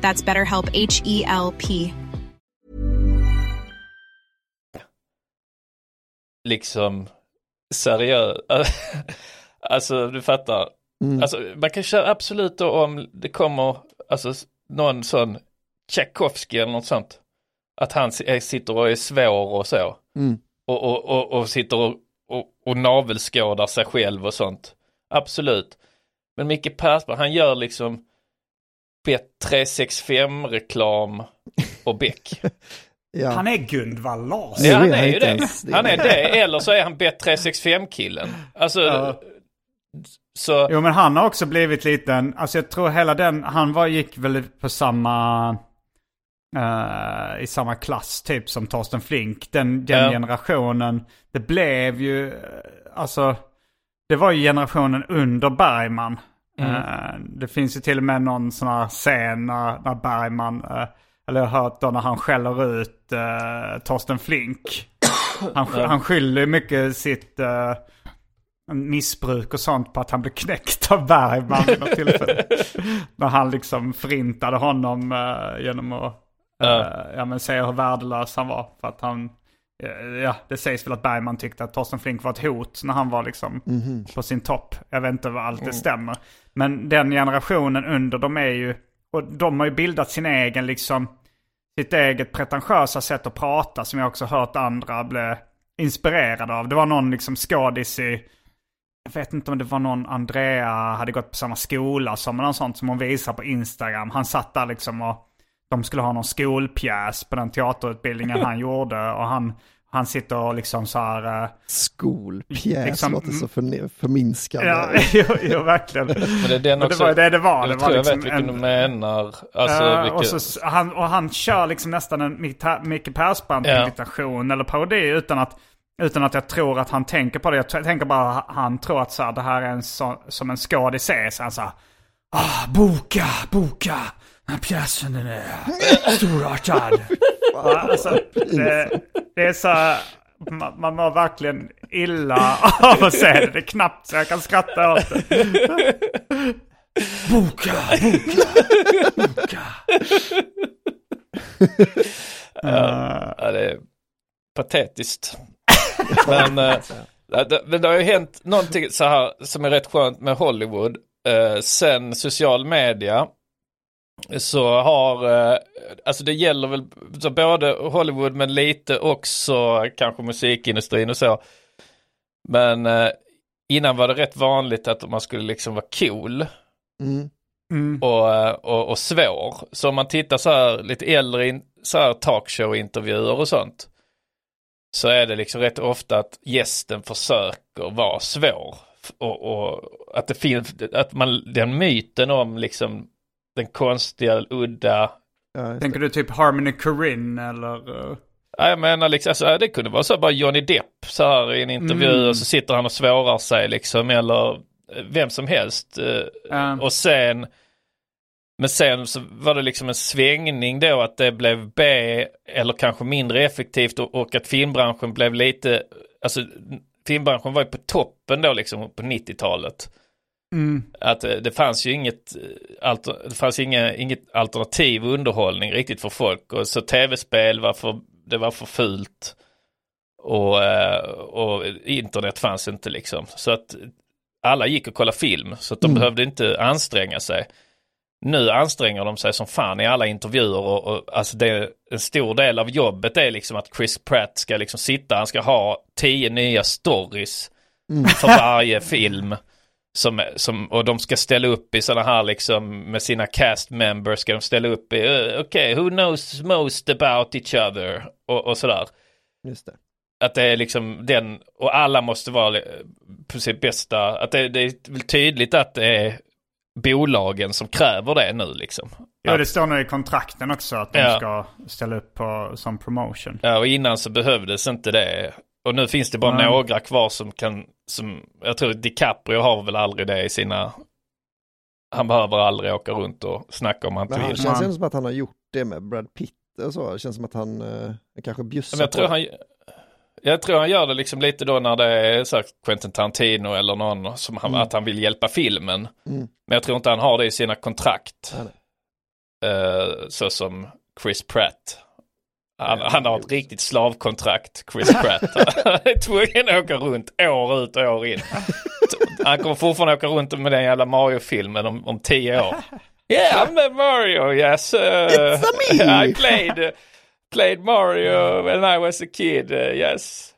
That's BetterHelp H E L P. liksom seriös. alltså du fattar. Mm. Alltså man kan köra absolut då om det kommer alltså någon sån Tchaikovsky eller något sånt. Att han sitter och är svår och så. Mm. Och, och, och, och sitter och, och, och navelskådar sig själv och sånt. Absolut. Men Micke Persbrandt han gör liksom Bet365 reklam och Beck. Ja. han är Gunvald Larsson. Ja, han är ju det. Han är det, eller så är han Bet365-killen. Alltså, Ja. så, Jo men han har också blivit lite en, alltså jag tror hela den, han var, gick väl på samma, eh, i samma klass typ som Torsten Flink. Den, den Ja. generationen, det blev ju, eh, alltså, det var ju generationen under Bergman. Eh, det finns ju till och med någon sån här scen när, när Bergman, eh, eller jag har hört då när han skäller ut uh, Torsten Flink. Han, sk- han skyller mycket sitt, eh, missbruk och sånt på att han blev knäckt av Bergman vid något tillfälle. När han liksom förintade honom eh, genom att Ja. ja, men säga hur värdelös han var. För att han, ja, det sägs väl att Bergman tyckte att Torsten Flink var ett hot när han var liksom på sin topp. Jag vet inte vad allt det stämmer. Men den generationen under dem är ju, och de har ju bildat sin egen liksom, sitt eget pretentiösa sätt att prata som jag också hört andra bli inspirerade av. Det var någon liksom skådis i, jag vet inte om det var någon Andrea hade gått på samma skola som eller något sånt som hon visar på Instagram. Han satt där liksom och de skulle ha någon skolpjäs på den teaterutbildningen han gjorde. Och han, han sitter och liksom så här... eh, Skolpjäs Liksom- låter så förminskande. Ja, jo, jo, verkligen. Men det är den Och också. det var det det var. Det Jag var tror jag liksom vet vilken en- du menar. Alltså, Ja, vilken... och, så, han, och han kör liksom nästan en Micke- Persbrandt-imitation eller parodi utan att, utan att jag tror att han tänker på det. Jag tänker bara att han tror att så här, det här är en så, som en skådis är. Så han sa ah, boka, boka. Den här pjäsen den är storartad. Alltså, det, det är så här, man, man mår verkligen illa av att se det. Det är knappt så jag kan skratta åt det. Boka, boka, boka. Ja, det är patetiskt. men, eh, det, det har ju hänt någonting så här som är rätt skönt med Hollywood. Eh, sen social media så har, eh, alltså det gäller väl så både Hollywood men lite också kanske musikindustrin och så. Men eh, innan var det rätt vanligt att man skulle liksom vara cool Mm. och, eh, och, och svår. Så om man tittar så här lite äldre in, så här talkshow-intervjuer och sånt. Så är det liksom rätt ofta att gästen försöker vara svår. Och, och att det finns, att man, den myten om liksom den konstiga, udda, Ja, Tänker du typ Harmony Korine eller? eh, Ja, jag menar liksom, alltså, det kunde vara så bara Johnny Depp så här i en intervju Mm. och så sitter han och svårar sig liksom eller eh, vem som helst. eh, Ja. Och sen, men sen så var det liksom en svängning då att det blev B eller kanske mindre effektivt och, och att filmbranschen blev lite, alltså filmbranschen var ju på toppen då liksom på 90-talet. Mm. Att eh, det fanns ju inget, eh, alter, det fanns inga, inget alternativ underhållning riktigt för folk. Och så tv-spel var för, det var för fult. Och, eh, och internet fanns inte liksom. Så att alla gick och kollade film. Så att de behövde inte anstränga sig. Nu anstränger de sig som fan i alla intervjuer och, och alltså det en stor del av jobbet är liksom att Chris Pratt ska liksom sitta, han ska ha tio nya stories för varje film. Som, som, och de ska ställa upp i sådana här liksom med sina cast members ska de ställa upp i, uh, okej, who knows most about each other och, och sådär. Just det. Att det är liksom den, och alla måste vara eh, på sitt bästa, att det, det är väl tydligt att det är bolagen som kräver det nu liksom. Ja, det står nu i kontrakten också att de Ja. ska ställa upp på, som promotion. Ja, och innan så behövdes inte det. Och nu finns det bara Nej. några kvar som kan, som, jag tror DiCaprio har väl aldrig det i sina, han behöver aldrig åka runt och snacka om han inte vill. känns Man- ändå som att han har gjort det med Brad Pitt och så. Det känns som att han eh, kanske bjussar Men jag tror på. han, jag tror han gör det liksom lite då när det är så här Quentin Tarantino eller någon som han, att han vill hjälpa filmen. Mm. Men jag tror inte han har det i sina kontrakt. Nej, nej. Eh, så som Chris Pratt. Han, han har ett riktigt slavkontrakt, Chris Pratt. Han är tvungen att åka runt år ut och år in. Han kommer fortfarande åka runt med den jävla Mario-filmen om, om tio år. Yeah, I'm Mario, yes. Uh, It's me. I played, played Mario when I was a kid, uh, yes.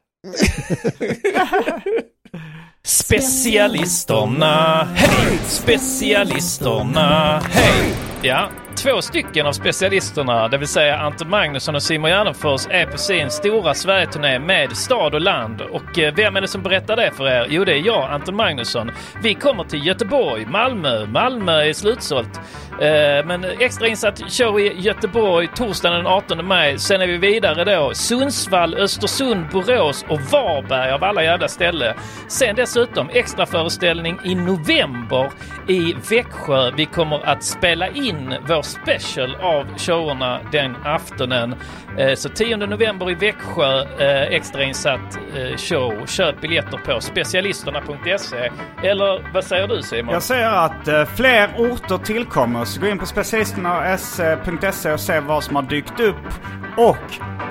Specialisterna, hej! Specialisterna, hej! Ja, två stycken av specialisterna, det vill säga Anton Magnusson och Simon Gärdenfors, är på sin stora Sverigeturné med stad och land. Och eh, vem är det som berättar det för er? Jo, det är jag, Anton Magnusson. Vi kommer till Göteborg, Malmö. Malmö är slutsålt. Eh, men extrainsatt show i Göteborg torsdagen den 18 maj. Sen är vi vidare då Sundsvall, Östersund, Borås och Varberg av alla jävla ställen. Sen dessutom extra föreställning i november i Växjö. Vi kommer att spela in vår special av showerna den aftonen. Eh, så 10 november i Växjö, eh, extrainsatt eh, show. Köp biljetter på specialisterna.se. Eller vad säger du Simon? Jag säger att fler orter tillkommer. Så gå in på specialisterna.se och se vad som har dykt upp. Och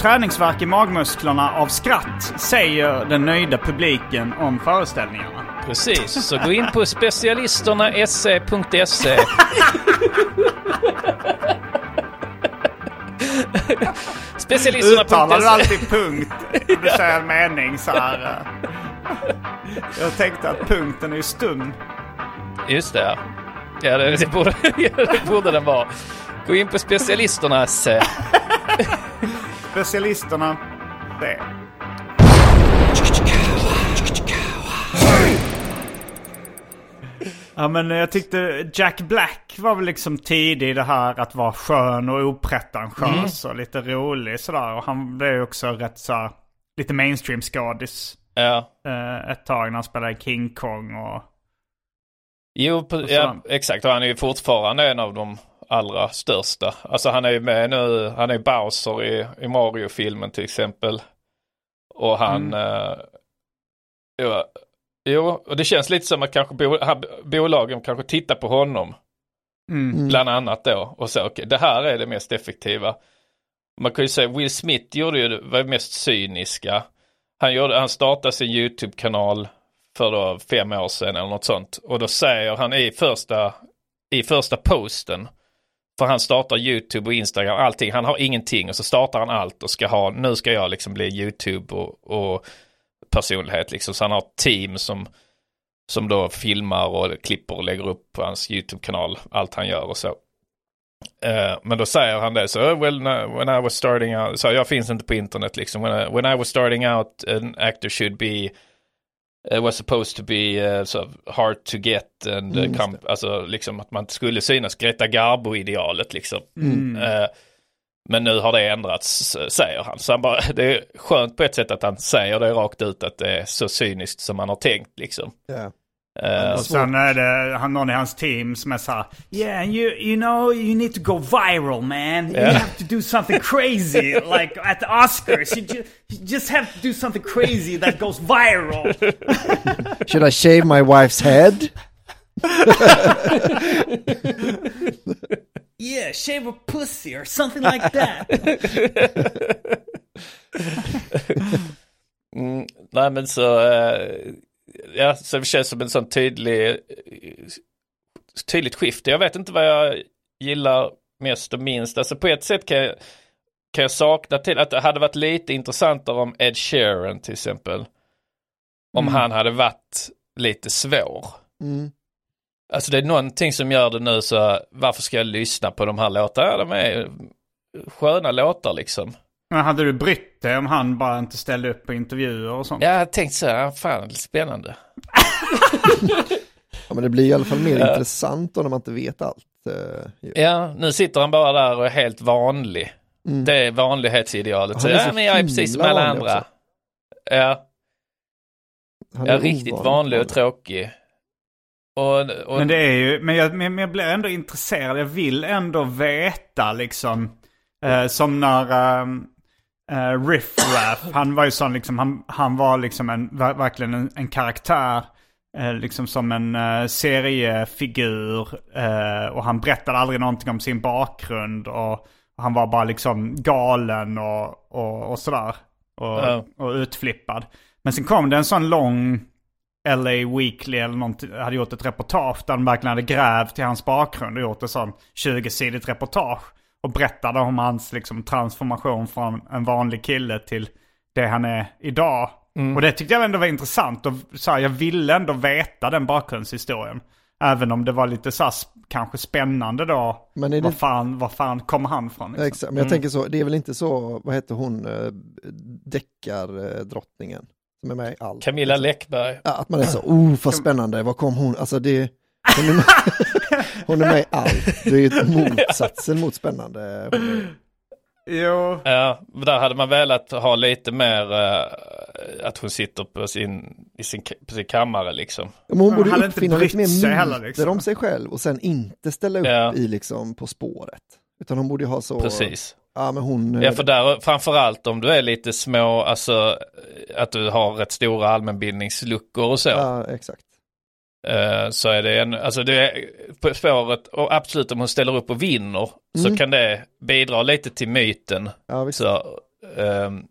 träningsvärk i magmusklerna av skratt säger den nöjda publiken om föreställningarna. Precis, så gå in på specialisterna.se.se Specialisterna.se Uttalar du alltid punkt du säger en mening så här? Jag tänkte att punkten är ju stum. Just det, ja. Det, det, borde, det borde den vara. Gå in på specialisternas... Specialisterna, det. Ja men jag tyckte Jack Black var väl liksom tidig i det här att vara skön och opretentiös och lite rolig sådär. Och han blev ju också rätt så lite mainstream skådis Ja. eh, ett tag när han spelade King Kong och... Jo, på, så ja, exakt. Och han är ju fortfarande en av de allra största. Alltså han är ju med nu, han är Bowser i, i Mario-filmen till exempel. Och han... Eh, jo, jo, och det känns lite som att kanske bo, bolagen kanske tittar på honom. Mm. Bland annat då. Och så, okej, det här är det mest effektiva. Man kan ju säga Will Smith gjorde ju det var det mest cyniska. Han, gjorde, han startade sin YouTube-kanal för då fem år sedan eller något sånt. Och då säger han i första, i första posten, för han startar YouTube och Instagram, allting. Han har ingenting och så startar han allt och ska ha, nu ska jag liksom bli YouTube och, och personlighet liksom. Så han har ett team som, som då filmar och klipper och lägger upp på hans YouTube-kanal, allt han gör och så. Eh, men då säger han det så, "Oh, well, no, when I was starting out, så jag finns inte på internet liksom. When I, when I was starting out, an actor should be, uh, was supposed to be uh, sort of hard to get and uh, Mm, come, alltså liksom att man inte skulle synas, Greta Garbo-idealet liksom. Eh, men nu har det ändrats, säger han. Så han bara, det är skönt på ett sätt att han säger det rakt ut att det är så cyniskt som man har tänkt liksom. Ja. Eh, Och sen är det han, någon i hans team som är såhär Yeah, you, you know, you need to go viral man. You Ja. have to do something crazy. like at the Oscars. You, ju- you just have to do something crazy that goes viral. Should I shave my wife's head? Yeah, shave a pussy or something like that. Mm, nej men så, eh, ja, så det känns som en sån tydlig, tydligt skifte. Jag vet inte vad jag gillar mest och minst. Alltså på ett sätt kan jag, kan jag sakna till att det hade varit lite intressantare om Ed Sheeran till exempel. Om han hade varit lite svår. Mm. Alltså det är någonting som gör det nu så varför ska jag lyssna på de här låtarna? Ja, de är sköna låtar liksom. Men hade du brytt dig om han bara inte ställde upp på intervjuer och sånt? Jag har tänkt så här, fan spännande. Ja, men det blir i alla fall mer intressant då när man inte vet allt. eh. Ja, nu sitter han bara där och är helt vanlig. Mm. Det är vanlighetsidealet. Så, Han är ja, så men jag är precis som alla andra. också. Ja, Han jag är är riktigt vanlig och tråkig. Och, och, Men det är ju, men jag, men jag blir ändå intresserad. Jag vill ändå veta liksom. Eh, som när um, uh, Riff Raff, han var ju sån liksom, han, han var liksom en, ver- verkligen en, en karaktär. eh, liksom som en uh, seriefigur. eh, och han berättade aldrig någonting om sin bakgrund. Och, han var bara liksom galen och, och, och sådär. Och, Ja. och utflippad. Men sen kom det en sån lång LA Weekly eller någonting, hade gjort ett reportage där de verkligen hade grävt i hans bakgrund och gjort ett sånt 20-sidigt reportage. Och berättade om hans liksom, transformation från en vanlig kille till det han är idag. Och det tyckte jag ändå var intressant. Och så här, jag ville ändå veta den bakgrundshistorien. Även om det var lite så här, kanske spännande då. Men är det- Var fan, var fan kommer han från? Liksom? exakt. Men jag tänker så, det är väl inte så, vad heter hon, eh, deckardrottningen som är med i allt. Camilla Läckberg. Ja, att man är så, oh vad spännande, var kom hon? Alltså det, hon är med, hon är med i allt. Det är ju motsatsen mot spännande. Hon Jo. Ja, där hade man velat ha lite mer, eh, att hon sitter på sin, i sin, på sin kammare liksom. Men hon borde inte uppfinna lite mer heller, myter liksom. om sig själv och sen inte ställa upp Ja. i liksom På spåret. Utan hon borde ha så, Precis. Ja men hon, Ja för där, framförallt om du är lite små, alltså att du har rätt stora allmänbildningsluckor och så. ja exakt. Eh, så är det en, alltså det är på spåret och absolut om hon ställer upp och vinner så Mm. kan det bidra lite till myten. Ja, visst. Så, ehm,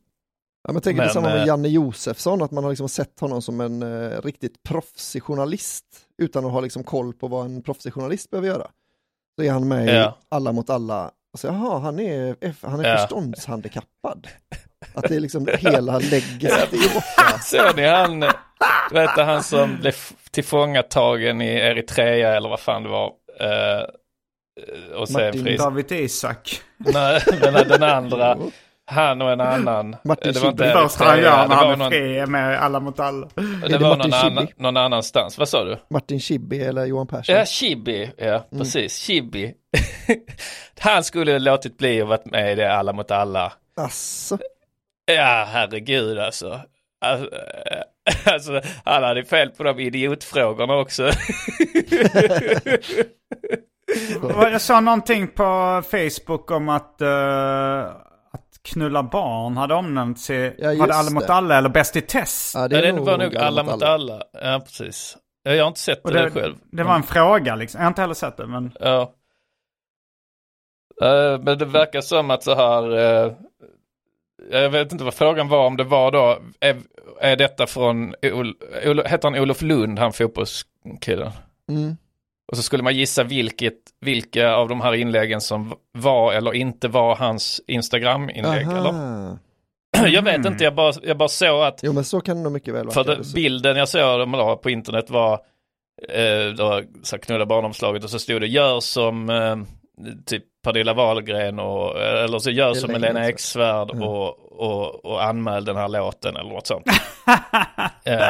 Ja, men tänk Men, detsamma med eh, Janne Josefsson, att man har liksom sett honom som en eh, riktigt proffsig journalist utan att ha liksom koll på vad en proffsig journalist behöver göra. Så är han med i Ja. Alla mot alla, och så, jaha, han är, han är Ja. förståndshandikappad. Att det är liksom hela lägget i borta. Såg ni han, vet du, han som blev tillfångatagen i Eritrea eller vad fan det var. eh, och sen Martin fris. David Isak. Nej, men den andra, han och en annan. Martin det var inte Schibbye. Först han gör när han är någon, fri med alla mot alla. det det var Martin någon, annan, någon annanstans. Vad sa du? Martin Schibbye eller Johan Persson. Ja, Chibi, ja precis, Chibi. han skulle ha låtit bli och varit med i det Alla mot alla. Asså, Ja, herregud alltså. Alltså, Alltså, han hade fel på de idiotfrågorna också. Jag sa någonting på Facebook om att, att knulla barn hade omnämnts i, Ja, var det alla mot alla eller Bäst i test? ja, Det, det var nog Alla mot alla. Ja, precis. Ja, Jag har inte sett det, det, själv. det var en fråga liksom. Jag har inte heller sett det men. Ja. Eh, men det verkar som att så här, eh, jag vet inte vad frågan var om det var då, är, är detta från, Ol, Ol, heter han Olof Lund, han fotbollskillen? Mm. Och så skulle man gissa vilket, vilka av de här inläggen som var eller inte var hans Instagram-inlägg. Jag vet inte, jag bara, jag bara såg att Jo men så kan det nog mycket väl vara. för det, bilden jag såg dem la på internet var eh, då, så knulla barnomslaget och så stod det gör som eh, typ Pernilla Wahlgren och eller så gör som Helena Eksvärd. Eksvärd och, och, och anmäl den här låten eller något sånt. eh,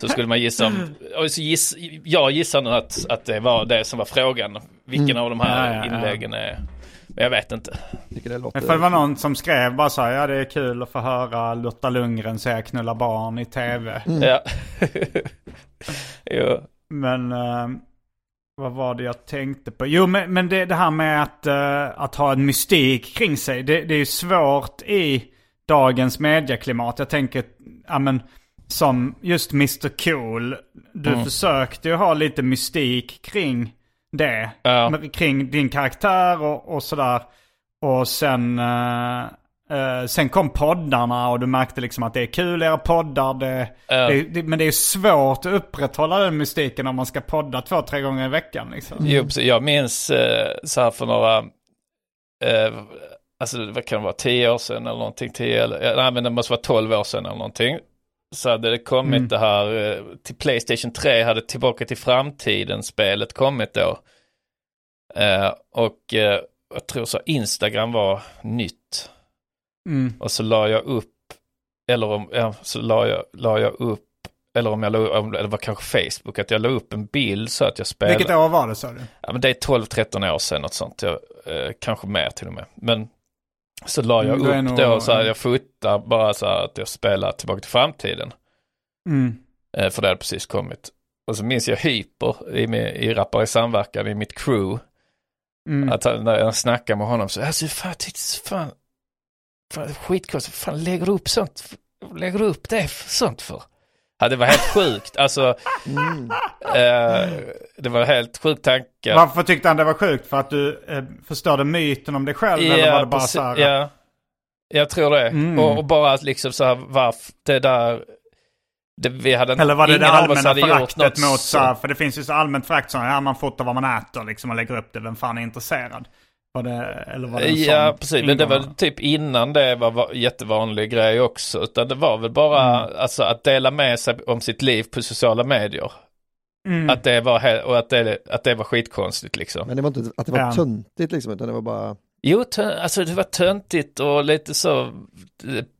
så skulle man gissa om, och så giss, jag gissar nu att, att det var det som var frågan. Vilken av de här Ja, ja, ja. inläggen är, men jag vet inte. det låter... För det var någon som skrev bara så här, ja det är kul att få höra Lotta Lundgren säga knulla barn i tv. Ja. jo. Men eh, vad var det jag tänkte på? Jo men, men det, det här med att, eh, att ha en mystik kring sig. Det, det är ju svårt i dagens medieklimat. Jag tänker, ja men som just Mr Cool. Du Mm. försökte ju ha lite mystik kring det. Men Kring din karaktär och, och sådär. Och sen, eh, eh, sen kom poddarna och du märkte liksom att det är kul era poddar. Det, Ja. det, det, men det är svårt att upprätthålla den mystiken om man ska podda två, tre gånger i veckan. Liksom. Jo, jag minns eh, så här för några, eh, alltså vad kan det vara, tio år sedan eller någonting, tio eller, nej men det måste vara tolv år sedan eller någonting. Så hade det kommit Mm. det här, till Playstation 3 hade Tillbaka till framtiden-spelet kommit då. Och jag tror så Instagram var nytt. Mm. Och så la jag upp, eller om, ja, så la jag, la jag upp, eller om jag la upp, det var kanske Facebook, att jag la upp en bild så att jag spelade. Vilket år var det sa du? Ja men det är 12-13 år sedan något sånt. Jag, eh, kanske mer till och med. Men så la jag Mm, upp nog- då så här, jag fotar bara så här att jag spelar Tillbaka till framtiden. Mm. Eh, för det hade precis kommit. Och så minns jag Hyper i, med, i Rappare i samverkan i mitt crew. Mm. Att han- när jag snackade med honom så, alltså fan, tyckte, fan, fan skitkonstigt, fan lägger du upp sånt, lägger du upp det för, sånt för? Ja det var helt sjukt, alltså, Mm. eh, det var helt sjukt tankar. Varför tyckte han det var sjukt? För att du eh, förstörde myten om dig själv? eller var det bara så här? Ja, jag tror det. Mm. Och, och bara att liksom så här, varför det där, det, vi hade Eller var det det allmänna föraktet mot så här. För det finns ju så allmänt förakt som, ja man fotar vad man äter liksom och lägger upp det, vem fan är intresserad? Var det, eller var det Ja, precis. Men det var typ innan det var va- jättevanlig grej också. Utan det var väl bara Mm. alltså, att dela med sig om sitt liv på sociala medier. Mm. Att det var, och att det, att det var skitkonstigt liksom. Men det var inte att det var Ja. töntigt liksom, utan det var bara... Jo, alltså det var töntigt och lite så,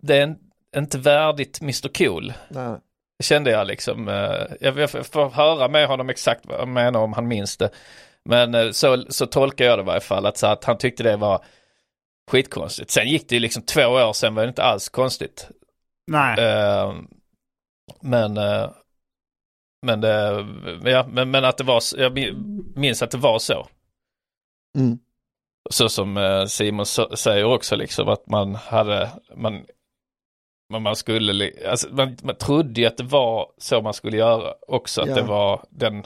det- är en, inte värdigt Mr Cool. Nej. Kände jag liksom. eh, Jag, jag får höra med honom exakt vad han menar om han minns det. Men eh, så, så tolkar jag det i varje fall. Att, så att han tyckte det var skitkonstigt. Sen gick det ju liksom två år sen var det inte alls konstigt. Nej. Eh, Men, eh, men, det, ja, men, men att det var, jag minns att det var så. Mm. Så som Simon så- säger också liksom att man hade, man, man, man skulle, alltså, man, man trodde ju att det var så man skulle göra också, att Ja. det var den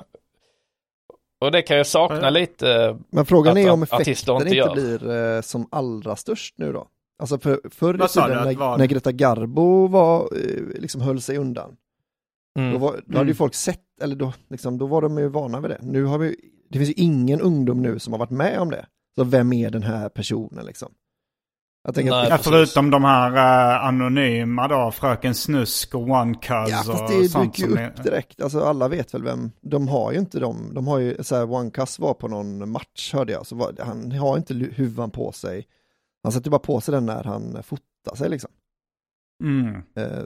och det kan jag sakna Ja. lite. Men frågan Att är om effekten inte inte, blir eh, som allra störst nu då. Alltså för, förr i tiden när, när Greta Garbo var, eh, liksom höll sig undan, Mm. då, var, då hade ju folk sett, eller då, liksom, då var de ju vana vid det. Nu har vi, det finns ju ingen ungdom nu som har varit med om det. Så vem är den här personen liksom? Jag tänker Nej, att, Ja, förutom de här eh, anonyma då, Fröken Snusk och One Cuz ja fast och det sånt dyker ju som upp direkt, alltså alla vet väl vem, de har ju inte dem, de har ju, så här, One Cuss var på någon match hörde jag, så var, han har inte huvan på sig, han sätter bara på sig den när han fotar sig liksom. Mm. Eh,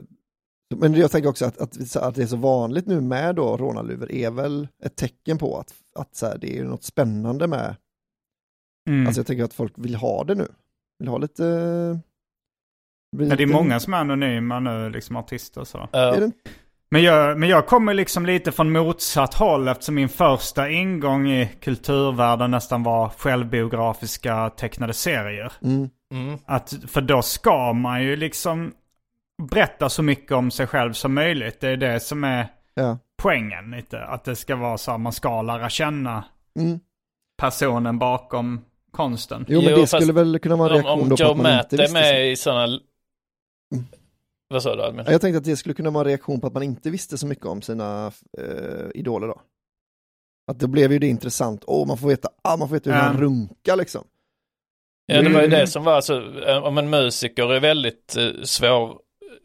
Men jag tänker också att, att, att det är så vanligt nu med då rånarluvor är väl ett tecken på att, att så här, det är något spännande med, Mm. alltså jag tänker att folk vill ha det nu, vill ha lite... blir Ja, det är lite- många som är anonyma nu, liksom artister så. Ja. Är det, Men jag, men jag kommer liksom lite från motsatt håll eftersom min första ingång i kulturvärlden nästan var självbiografiska tecknade serier. mm, Mm. Att, för då ska man ju liksom berätta så mycket om sig själv som möjligt. Det är det som är ja. poängen lite. Att det ska vara så att man ska lära känna Mm. personen bakom konsten. Jo men Jo, det fast skulle väl kunna vara en Om, reaktion om då på Joe att man Matt inte är visste med så. i sådana... Vad sa du? Ja, Jag tänkte att det skulle kunna vara en reaktion på att man inte visste så mycket om sina eh, idoler då. Att då blev ju det intressant, åh man får veta, ah, man får veta hur han runkar liksom. Ja, det var ju Mm. det som var alltså, eh, om en musiker är väldigt eh, svår,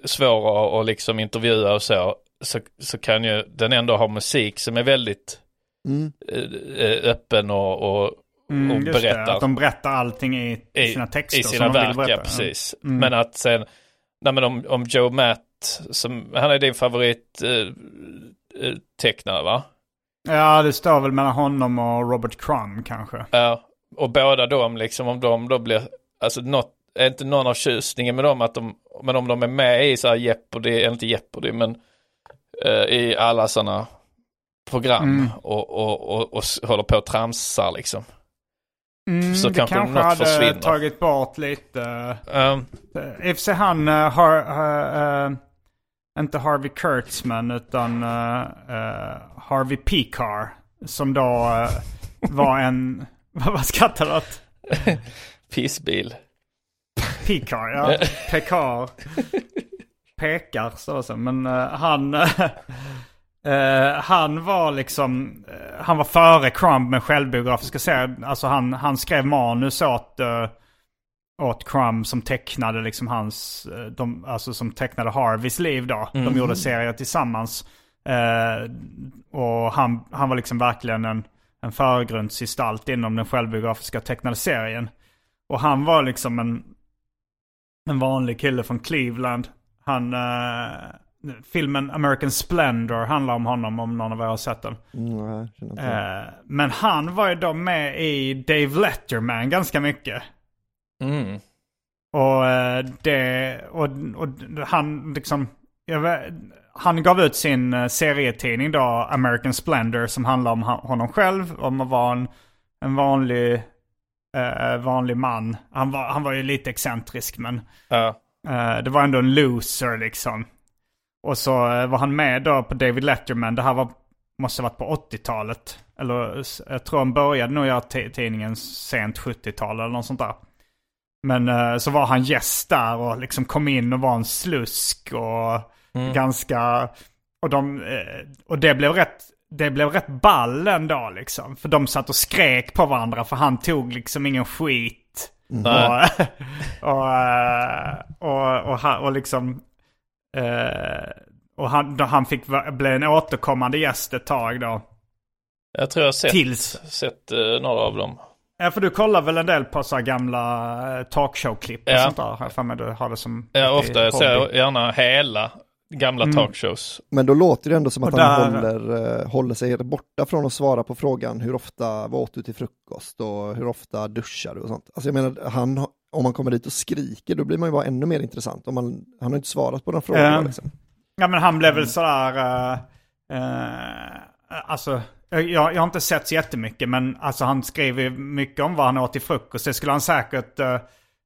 svår att, liksom intervjua och så, så, så kan ju den ändå ha musik som är väldigt Mm. eh, öppen och, och, Mm, och just det, berättar att de berättar allting i, i sina texter. i som sina verk, ja precis. Mm. Men att sen, nej men om, om Joe Matt, som, han är din favorit eh, eh, va? Ja, det står väl mellan honom och Robert Crumb kanske. Ja, och båda de liksom om de då blir, alltså något, är inte någon av tjusningen med dem att de, men om de är med i så här Jeopardy, eller inte Jeopardy men eh, i alla sådana program Mm. och, och, och, och håller på och tramsar liksom. Mm, Så det kanske kanske något hade försvinner. tagit bort lite. Um, I och för sig han, uh, har, uh, uh, inte Harvey Kurtzman utan Harvey Pekar. Som då var en, vad skrattar du åt? pissbil. Pekar, ja. Pekar. Pekar så. Men han, uh, han var liksom, uh, han var före Crumb med självbiografiska serier. Alltså han, han skrev manus åt, uh, åt Crumb som tecknade liksom hans, de, alltså som tecknade Harveys liv då. De gjorde serier tillsammans. Och han, han var liksom verkligen en, en förgrundsgestalt inom den självbiografiska tecknade serien. Och han var liksom en, en vanlig kille från Cleveland. Han, filmen American Splendor handlar om honom om någon av er har sett den. Mm. Eh, men han var ju då med i Dave Letterman ganska mycket. Mm. Och eh, det, och, och han liksom, jag vet, han gav ut sin eh, serietidning då, American Splendor, som handlar om honom själv, om att vara en, en vanlig, eh, vanlig man. Han var, han var ju lite excentrisk men Ja. eh, det var ändå en loser liksom. Och så eh, var han med då på David Letterman, det här var, måste ha varit på 80-talet. Eller jag tror han började nog göra tidningen sent 70-tal eller något sånt där. Men eh, så var han gäst där och liksom kom in och var en slusk och ganska... Och, de, eh, och det blev rätt... Det blev rätt ball dag liksom. För de satt och skrek på varandra för han tog liksom ingen skit. Nej. Och, och, och, och, och liksom... eh, och han, då han fick bli en återkommande gäst ett tag då. Jag tror jag har sett, Tills. sett eh, några av dem. Ja, för du kollar väl en del på så här gamla eh, talkshow-klipp och Ja. sånt där? Jag för mig du har det som Ja, ofta. Jag ser gärna hela gamla Mm. talkshows. Men då låter det ändå som att Och han där- håller, eh, håller sig borta från att svara på frågan hur ofta vad åt du till frukost och hur ofta duschar du och sånt. Alltså jag menar, han, om man kommer dit och skriker då blir man ju bara ännu mer intressant. Om man, han har inte svarat på den frågan. Ja. Liksom. Ja men han blev väl sådär... Uh, uh, alltså, jag, jag har inte sett så jättemycket men alltså han skriver ju mycket om vad han åt till frukost. Det skulle han säkert... Uh,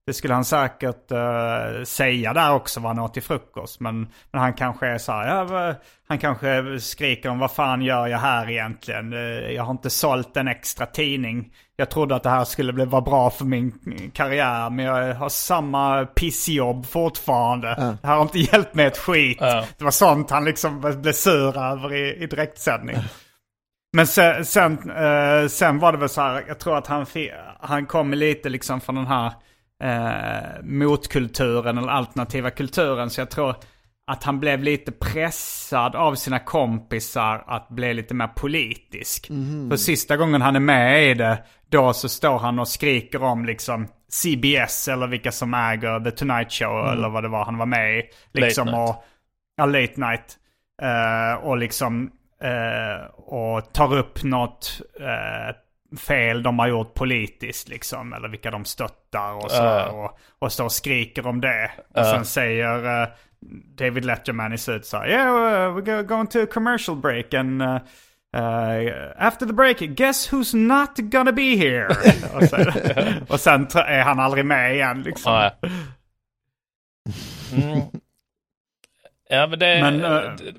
det skulle han säkert uh, säga där också vad han åt till frukost. Men, men han kanske är så här, ja, han kanske skriker om vad fan gör jag här egentligen? Uh, jag har inte sålt en extra tidning. Jag trodde att det här skulle bli, vara bra för min karriär men jag har samma pissjobb fortfarande. Ja. Det här har inte hjälpt mig ett skit. Ja. Det var sånt han liksom blev sur över i, i direktsändning. Men sen, sen, eh, sen var det väl så här, jag tror att han, han kom lite liksom från den här eh, motkulturen eller alternativa kulturen. Så jag tror att han blev lite pressad av sina kompisar att bli lite mer politisk. För sista gången han är med i det, då så står han och skriker om liksom CBS eller vilka som äger The Tonight Show eller vad det var han var med i. Liksom Late Night. och, ja, Late Night. Eh, och liksom eh, och tar upp något eh, fel de har gjort politiskt liksom. Eller vilka de stöttar och så. Ja. Och, och står och skriker om det. Och sen säger David Letterman i slutet så här, Yeah, uh, we're go- going to a commercial break and uh, uh, after the break, guess who's not gonna be here? och, sen, och sen är han aldrig med igen liksom. Ja. Mm. Ja men det... Men, eh,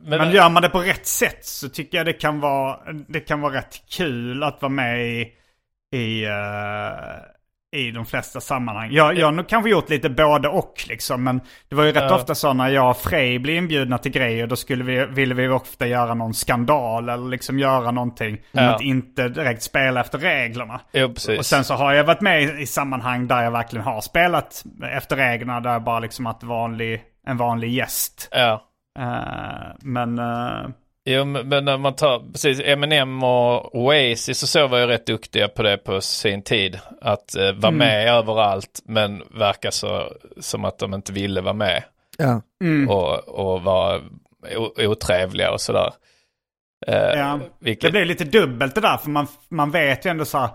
men, men gör man det på rätt sätt så tycker jag det kan vara, det kan vara rätt kul att vara med i, i, eh, i de flesta sammanhang. Jag, jag har kanske gjort lite både och liksom. Men det var ju rätt Ja. ofta så när jag och Frej blev inbjudna till grejer. Då skulle vi, ville vi ofta göra någon skandal eller liksom göra någonting. Ja. att inte direkt spela efter reglerna. Precis. Och sen så har jag varit med i, sammanhang där jag verkligen har spelat efter reglerna. Där jag bara liksom att vanlig, en vanlig gäst. Ja. Eh, men... eh, Jo, men när man tar, precis, Eminem och Oasis och så var ju rätt duktiga på det på sin tid. Att eh, vara med överallt men verka så som att de inte ville vara med. Ja. Och, och vara otrevliga och sådär. Eh, ja, vilket, Det blir lite dubbelt det där. För man, man vet ju ändå så här.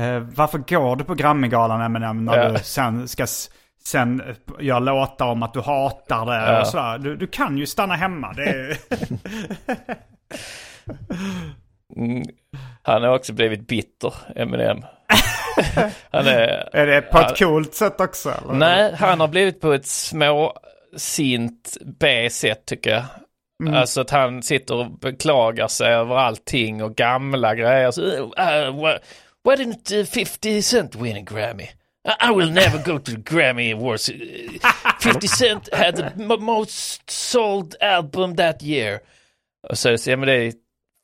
eh, varför går du på Grammygalan Eminem när Ja. du sen ska sen göra låtar om att du hatar det Ja. och sådär. Du, du kan ju stanna hemma. Är, mm, han har också blivit bitter, Eminem. han är... är det på ett han- coolt sätt också? Eller? Nej, han har blivit på ett småsint B-sätt tycker jag. Mm. Alltså att han sitter och beklagar sig över allting och gamla grejer. Så, uh, why, why didn't uh, 50 Cent win a Grammy? I, will never go to the Grammy Awards. Uh, 50 Cent had the mo- most sold album that year. Och så, ja, men det är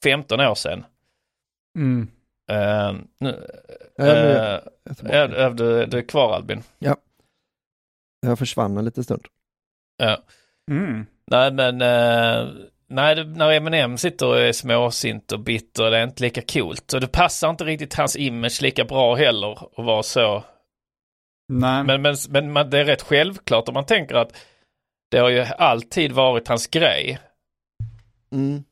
15 år sedan. Mm. Uh, nu, Ja, uh, är ja, du, du är kvar Albin. Jag försvann en liten stund. Ja. Mm. Nej men, eh, nej när Eminem sitter och är småsint och bitter, det är inte lika coolt. Och det passar inte riktigt hans image lika bra heller att vara så. Nej. Men, men, men man, det är rätt självklart om man tänker att det har ju alltid varit hans grej. Mm.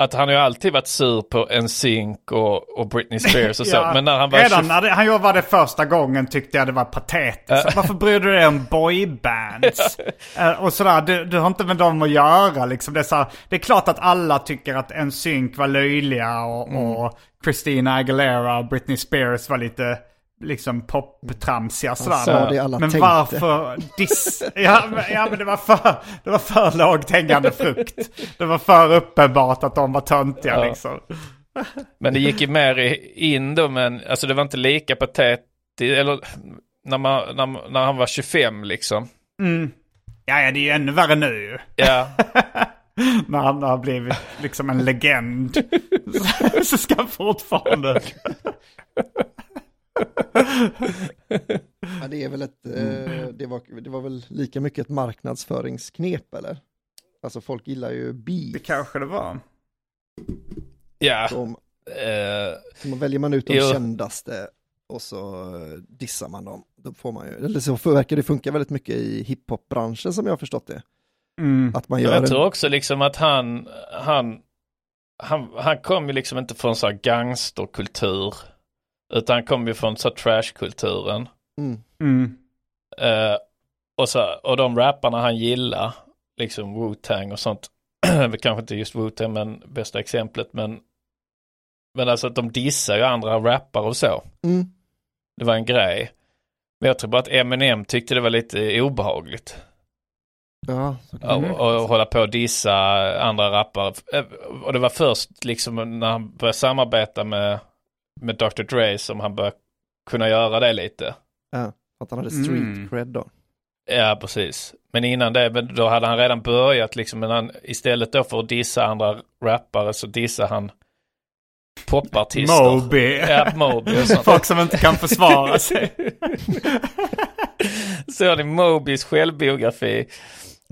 Att han har ju alltid varit sur på NSYNC och, och Britney Spears och så. Ja, Men när han var Redan 20 när det, han det första gången tyckte jag det var patetiskt. Varför bryr du dig om boybands? Eh, och sådär, du, du har inte med dem att göra liksom. Det är, så här, det är klart att alla tycker att en synk var löjliga och, Mm. och Christina Aguilera och Britney Spears var lite liksom poptramsiga sådär. sa det alla men tänkte. varför diss... Ja men, ja, men det var för, det var för lågt hängande frukt. Det var för uppenbart att de var töntiga Ja. liksom. Men det gick ju mer i- in då, men alltså det var inte lika patetiskt, eller när, man, när, när han var 25 liksom. Mm. Ja, ja, det är ju ännu värre nu ju. Ja, När han har blivit liksom en legend. så ska han fortfarande... Ja, det är väl ett, eh, det, var, det var väl lika mycket ett marknadsföringsknep eller? Alltså folk gillar ju Det beef. kanske det var. ja. Så om, eh, så väljer man ut de Jo. kändaste och så eh, dissar man dem. Då får man ju, eller så verkar det funka väldigt mycket i hiphopbranschen som jag har förstått det. Mm. Att man gör jag en, tror också liksom att han, han, han, han kom ju liksom inte från så här gangsterkultur. Utan han kom ju från så trashkulturen. mm, Mm. Eh, och, så, och de rapparna han gillar, liksom Wu-Tang och sånt. kanske inte just Wu-Tang men bästa exemplet men men alltså att de dissar ju andra rappare och så. Mm. Det var en grej. Men jag tror bara att Eminem tyckte det var lite obehagligt. Ja, Och, och hålla på och dissa andra rappare. Eh, Och det var först liksom när han började samarbeta med, med Dr. Dre som han började kunna göra det lite. ja, att han hade street Mm. cred då. Ja, precis. Men innan det, men då hade han redan börjat liksom, men han, istället då för att dissa andra rappare så dissar han popartister. Moby. Ja, Moby och sånt. Folk som inte kan försvara sig. Så ni Mobys självbiografi.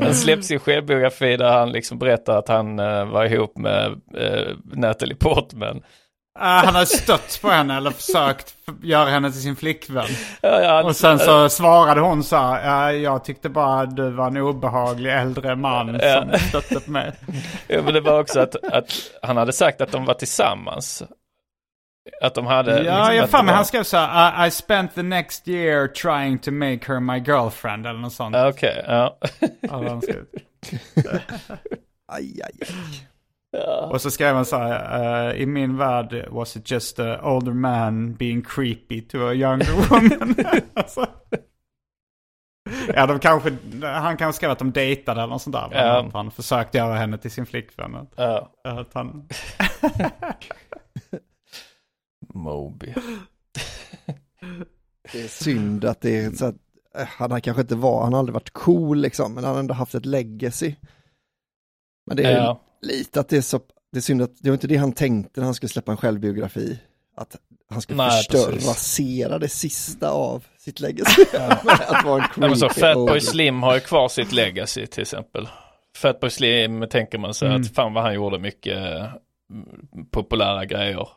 Han släppte sin självbiografi där han liksom berättar att han eh, var ihop med uh, Natalie Portman. Ah, han har stött på henne eller försökt göra henne till sin flickvän. Ja, ja, Och sen så svarade hon så här, ja, jag tyckte bara att du var en obehaglig äldre man Ja. som stötte på mig. Ja, men det var också att, att han hade sagt att de var tillsammans. Att de hade... Ja, liksom, jag fan men var- han skrev så här, I, I spent the next year trying to make her my girlfriend eller något sånt. Ja, Okej, ja. hade han skrivit. Aj, aj, aj. Ja. Och så skrev han så här, uh, i min värld was it just a older man being creepy to a younger woman. alltså. Ja, de kanske, han kanske skrev att de dejtade eller något sånt där. Ja. Att han försökte göra henne till sin flickvän. Att, ja. att han, Moby. Det är synd att det är så att eh, han har kanske inte var, han har aldrig varit cool liksom, men han har ändå haft ett legacy. Men det är Ja. Lite att det är så, det är synd att det var inte det han tänkte när han skulle släppa en självbiografi. Att han skulle Nej, förstöra, precis. rasera det sista av sitt legacy. att vara en Ja, creepy Fatboy old- Slim har ju kvar sitt legacy till exempel. Fatboy Slim tänker man sig Mm. att fan vad han gjorde mycket eh, populära grejer.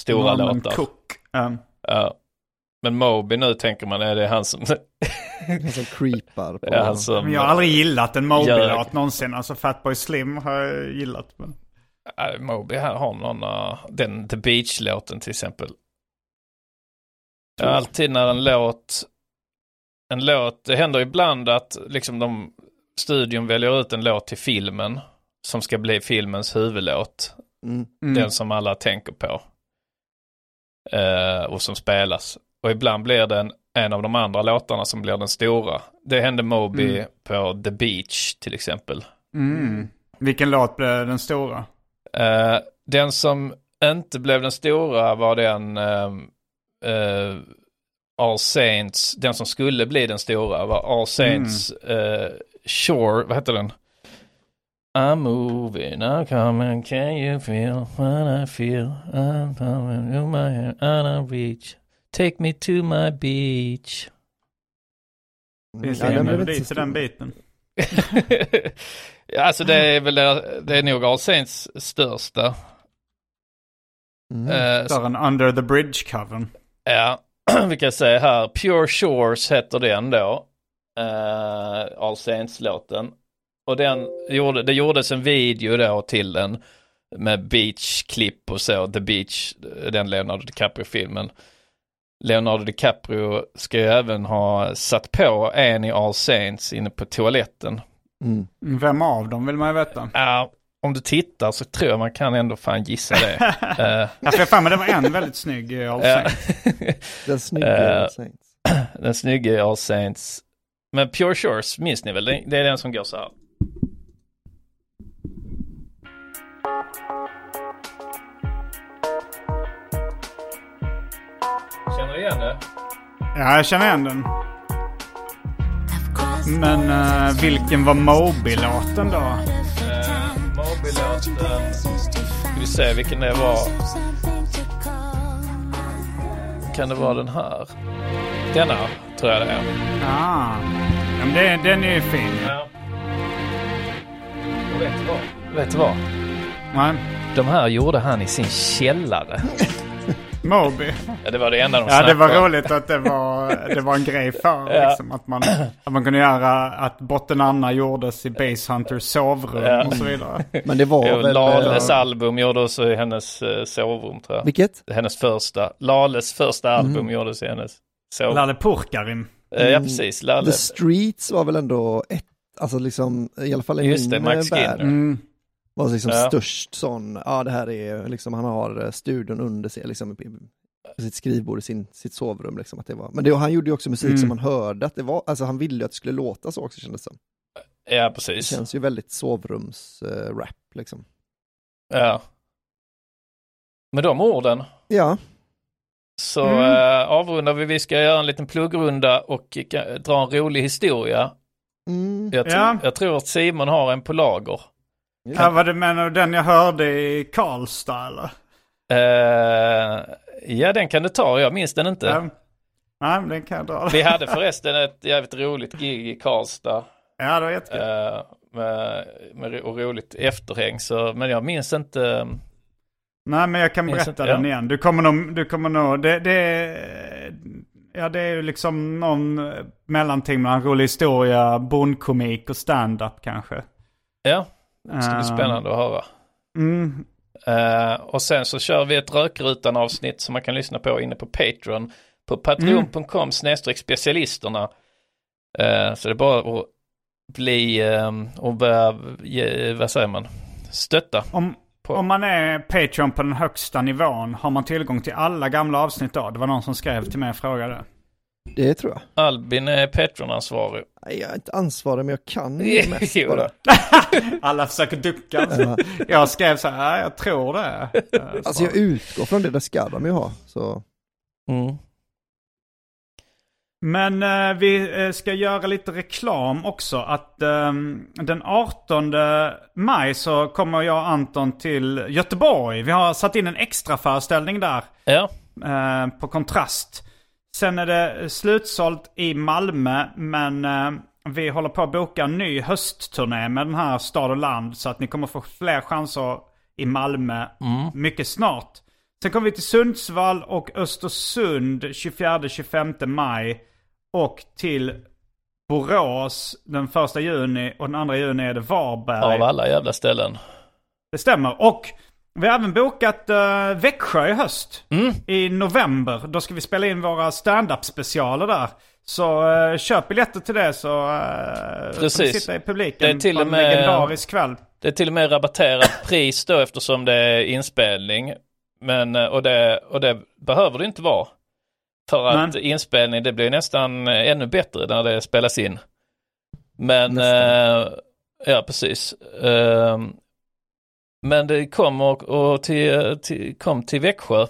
Stora Norman låtar. Cook. Um, Ja. Men Moby nu tänker man är det han som, Han som creepar på är han som men jag har aldrig gillat en Moby-låt någonsin. Alltså Fatboy Slim har jag gillat. Men... Ja, Moby här har någon, uh, den The Beach-låten till exempel. Ja, alltid när en låt, en låt, det händer ibland att liksom de, studion väljer ut en låt till filmen som ska bli filmens huvudlåt. Mm. Mm. Den som alla tänker på. Eh, och som spelas. Och ibland blir det en, en av de andra låtarna som blir den stora. Det hände Moby Mm. på The Beach till exempel. Mm. Vilken låt blev den stora? Eh, den som inte blev den stora var den ehm, eh, All Saints, den som skulle bli den stora var All Saints eh, Shore, vad heter den? I'm moving, I'm coming, can you feel what I feel? I'm coming to my hand, out of reach. Take me to my beach. Finns det ingen melodi till den biten? ja, alltså det är väl, det är nog All Saints största. Mm. Eh, Större än Under the Bridge-covern. Ja, vi kan säga här, Pure Shores heter den då. Uh, All Saints-låten. Och den gjorde, det gjordes en video då till den med beach-klipp och så, The Beach, den Leonardo DiCaprio-filmen. Leonardo DiCaprio ska ju även ha satt på en i All Saints inne på toaletten. Mm. Vem av dem vill man ju veta. Ja, om du tittar så tror jag man kan ändå fan gissa det. Eh, Ja, för fan, men det var en väldigt snygg i All ja. Saints. Den snygga Eh, Saints. Den snygga i All Saints. Men Pure Shores minns ni väl? Det det är den som går så här. Känner du igen det? Ja, jag känner igen den. Men eh, vilken var Moby-låten då? Eh, Moby-låten. Ska vi se vilken det var. Kan det vara den här? Denna tror jag det är. Ah. Ja, men det, den är ju fin. Ja. Och vet du vad? Vet du vad? Nej. De här gjorde han i sin källare. Moby. Ja, det var det enda de Ja, det var snackade om. roligt att det var, det var en grej för Ja. liksom, att, man, att man kunde göra att Botten Anna gjordes i Base Hunters sovrum Ja. och så vidare. Men det var Jo, väl... Lales eh, album gjordes i hennes eh, sovrum tror jag. Vilket? Hennes första. Lales första album gjordes i hennes sovrum. Lalle Purkarim. Eh, ja precis, Lalle. The Streets var väl ändå ett, alltså liksom, i alla fall i Just det, min Max eh, Skinner. värld. Mm. Var liksom Ja. störst sån, ja det här är liksom, han har eh, studion under sig, liksom sitt skrivbord i sin, sitt sovrum liksom. Att det var. Men det, han gjorde ju också musik Mm. som man hörde att det var, alltså han ville ju att det skulle låta så också kändes det som. Ja, Det precis. känns ju väldigt sovrums-rap liksom. Ja. Med de orden Ja, så Mm. eh, avrundar vi. Vi ska göra en liten pluggrunda och eh, dra en rolig historia. mm. Jag, tr- Ja. jag tror att Simon har en på lager. Ja, vad du menar den jag hörde i Karlstad eller? Eh, ja, den kan du ta. Jag minns den inte. Ja. Nej, den kan jag dra. Vi hade förresten ett jävligt roligt gig i Karlstad. Ja, det var jättekul. eh, med, med, och roligt efterhäng. Så, men jag minns inte. Nej, men jag kan berätta inte, den ja. igen. Du kommer nog, du kommer nog, det, det är, ja det är ju liksom någon eh, mellanting mellan rolig historia, bondkomik och stand-up kanske. Ja, det ska bli Ehm, spännande att höra. Mm, Eh, och sen så kör vi ett rökrutan avsnitt som man kan lyssna på inne på Patreon. På patreon.com snedstreck specialisterna. Eh, så det är bara att bli eh, och börja, ge, vad säger man, stötta. om, På- om man är Patreon på den högsta nivån, har man tillgång till alla gamla avsnitt då? Det var någon som skrev till mig och frågade. det tror jag. Albin är Patreon-ansvarig. Nej, jag är inte ansvarig men jag kan ju mest bara. Alla försöker ducka. Ja. Jag skrev så här, "Ja, jag tror det. Eh, Alltså så. jag utgår från det, det ska de ju ha. Så Mm. Men eh, vi eh, ska göra lite reklam också. Att ehm, den 18 maj så kommer jag och Anton till Göteborg. Vi har satt in en extra föreställning där Ja, eh, på Kontrast. Sen är det slutsålt i Malmö men eh, vi håller på att boka en ny höstturné med den här Stad och Land. Så att ni kommer få fler chanser i Malmö mycket snart. Sen kommer vi till Sundsvall och Östersund 24-25 maj. Och till Borås den första juni och den andra juni är det Varberg. av alla jävla ställen. Det stämmer. Och vi har även bokat uh, Växjö i höst. I november. Då ska vi spela in våra stand-up specialer där. Så uh, köp biljetter till det så uh, Precis. sitta i publiken Det är till på en med- legendarisk kväll. Det är till och med rabatterat pris då eftersom det är inspelning. Men, och det, och det behöver det inte vara. För att Nej. inspelning, det blir nästan ännu bättre när det spelas in. Men, eh, ja precis. Eh, men det kom, och, och till, till, kom till Växjö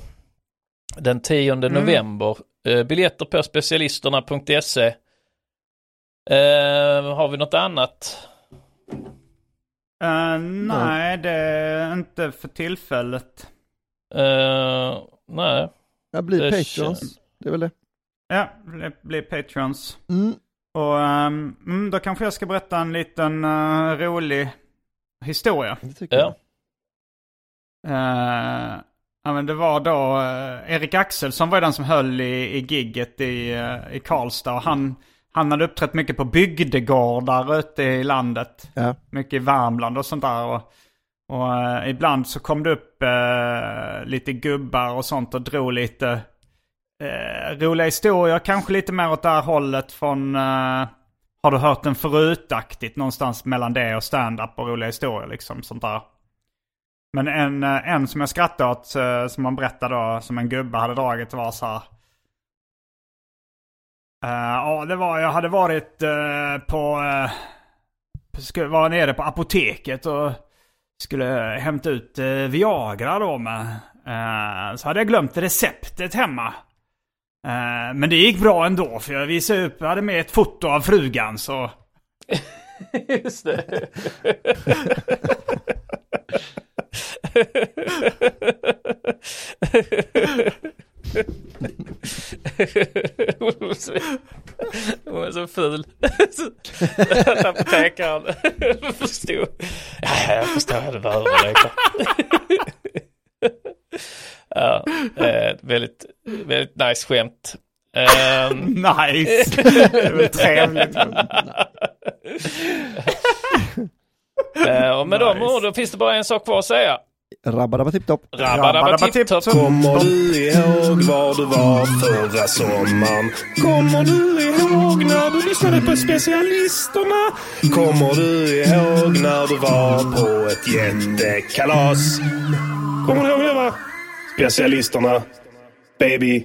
den 10 november. Eh, biljetter på specialisterna.se. Eh, har vi något annat? Eh, nej, det är inte för tillfället. Eh, nej. jag blir Det patrons, det är väl det. Ja, bli, bli patrons. Mm. Och mm, då kanske jag ska berätta en liten eh, rolig historia. Det tycker Ja. jag. Uh, ja men det var då eh, Erik Axelsson var den som höll i, i gigget i, eh, i Karlstad. Och han, han hade uppträtt mycket på bygdegårdar ute i landet. Ja. Mycket i Värmland och sånt där. Och, och eh, ibland så kom det upp eh, lite gubbar och sånt och drog lite eh, roliga historier. Kanske lite mer åt det här hållet från eh, Har du hört den förutaktigt någonstans mellan det och stand-up och roliga historier liksom. Sånt där. Men en, eh, en som jag skrattade åt, eh, som man berättade då, som en gubbe hade dragit var så här. Eh, Ja, det var, jag hade varit på, vara nere på apoteket och skulle hämta ut Viagra då med. Så hade jag glömt receptet hemma. Men det gick bra ändå för jag visade upp, jag hade med ett foto av frugan så. Just det. Hon var så ful. Apotekaren förstod. Ja, jag förstår. Det var överläkare. ja, eh, väldigt, väldigt nice skämt. Ehm, Nice! det är väl trevligt. Eh, och med de Nice. orden finns det bara en sak kvar att säga. Rabba-dabba-tipp-topp. Rabba-dabba-tipp-topp. Kommer du ihåg var du var förra sommaren? Kommer du ihåg när du lyssnade på specialisterna? Kommer du ihåg när du var på ett jättekalas? Kommer du ihåg det va? Specialisterna. Baby.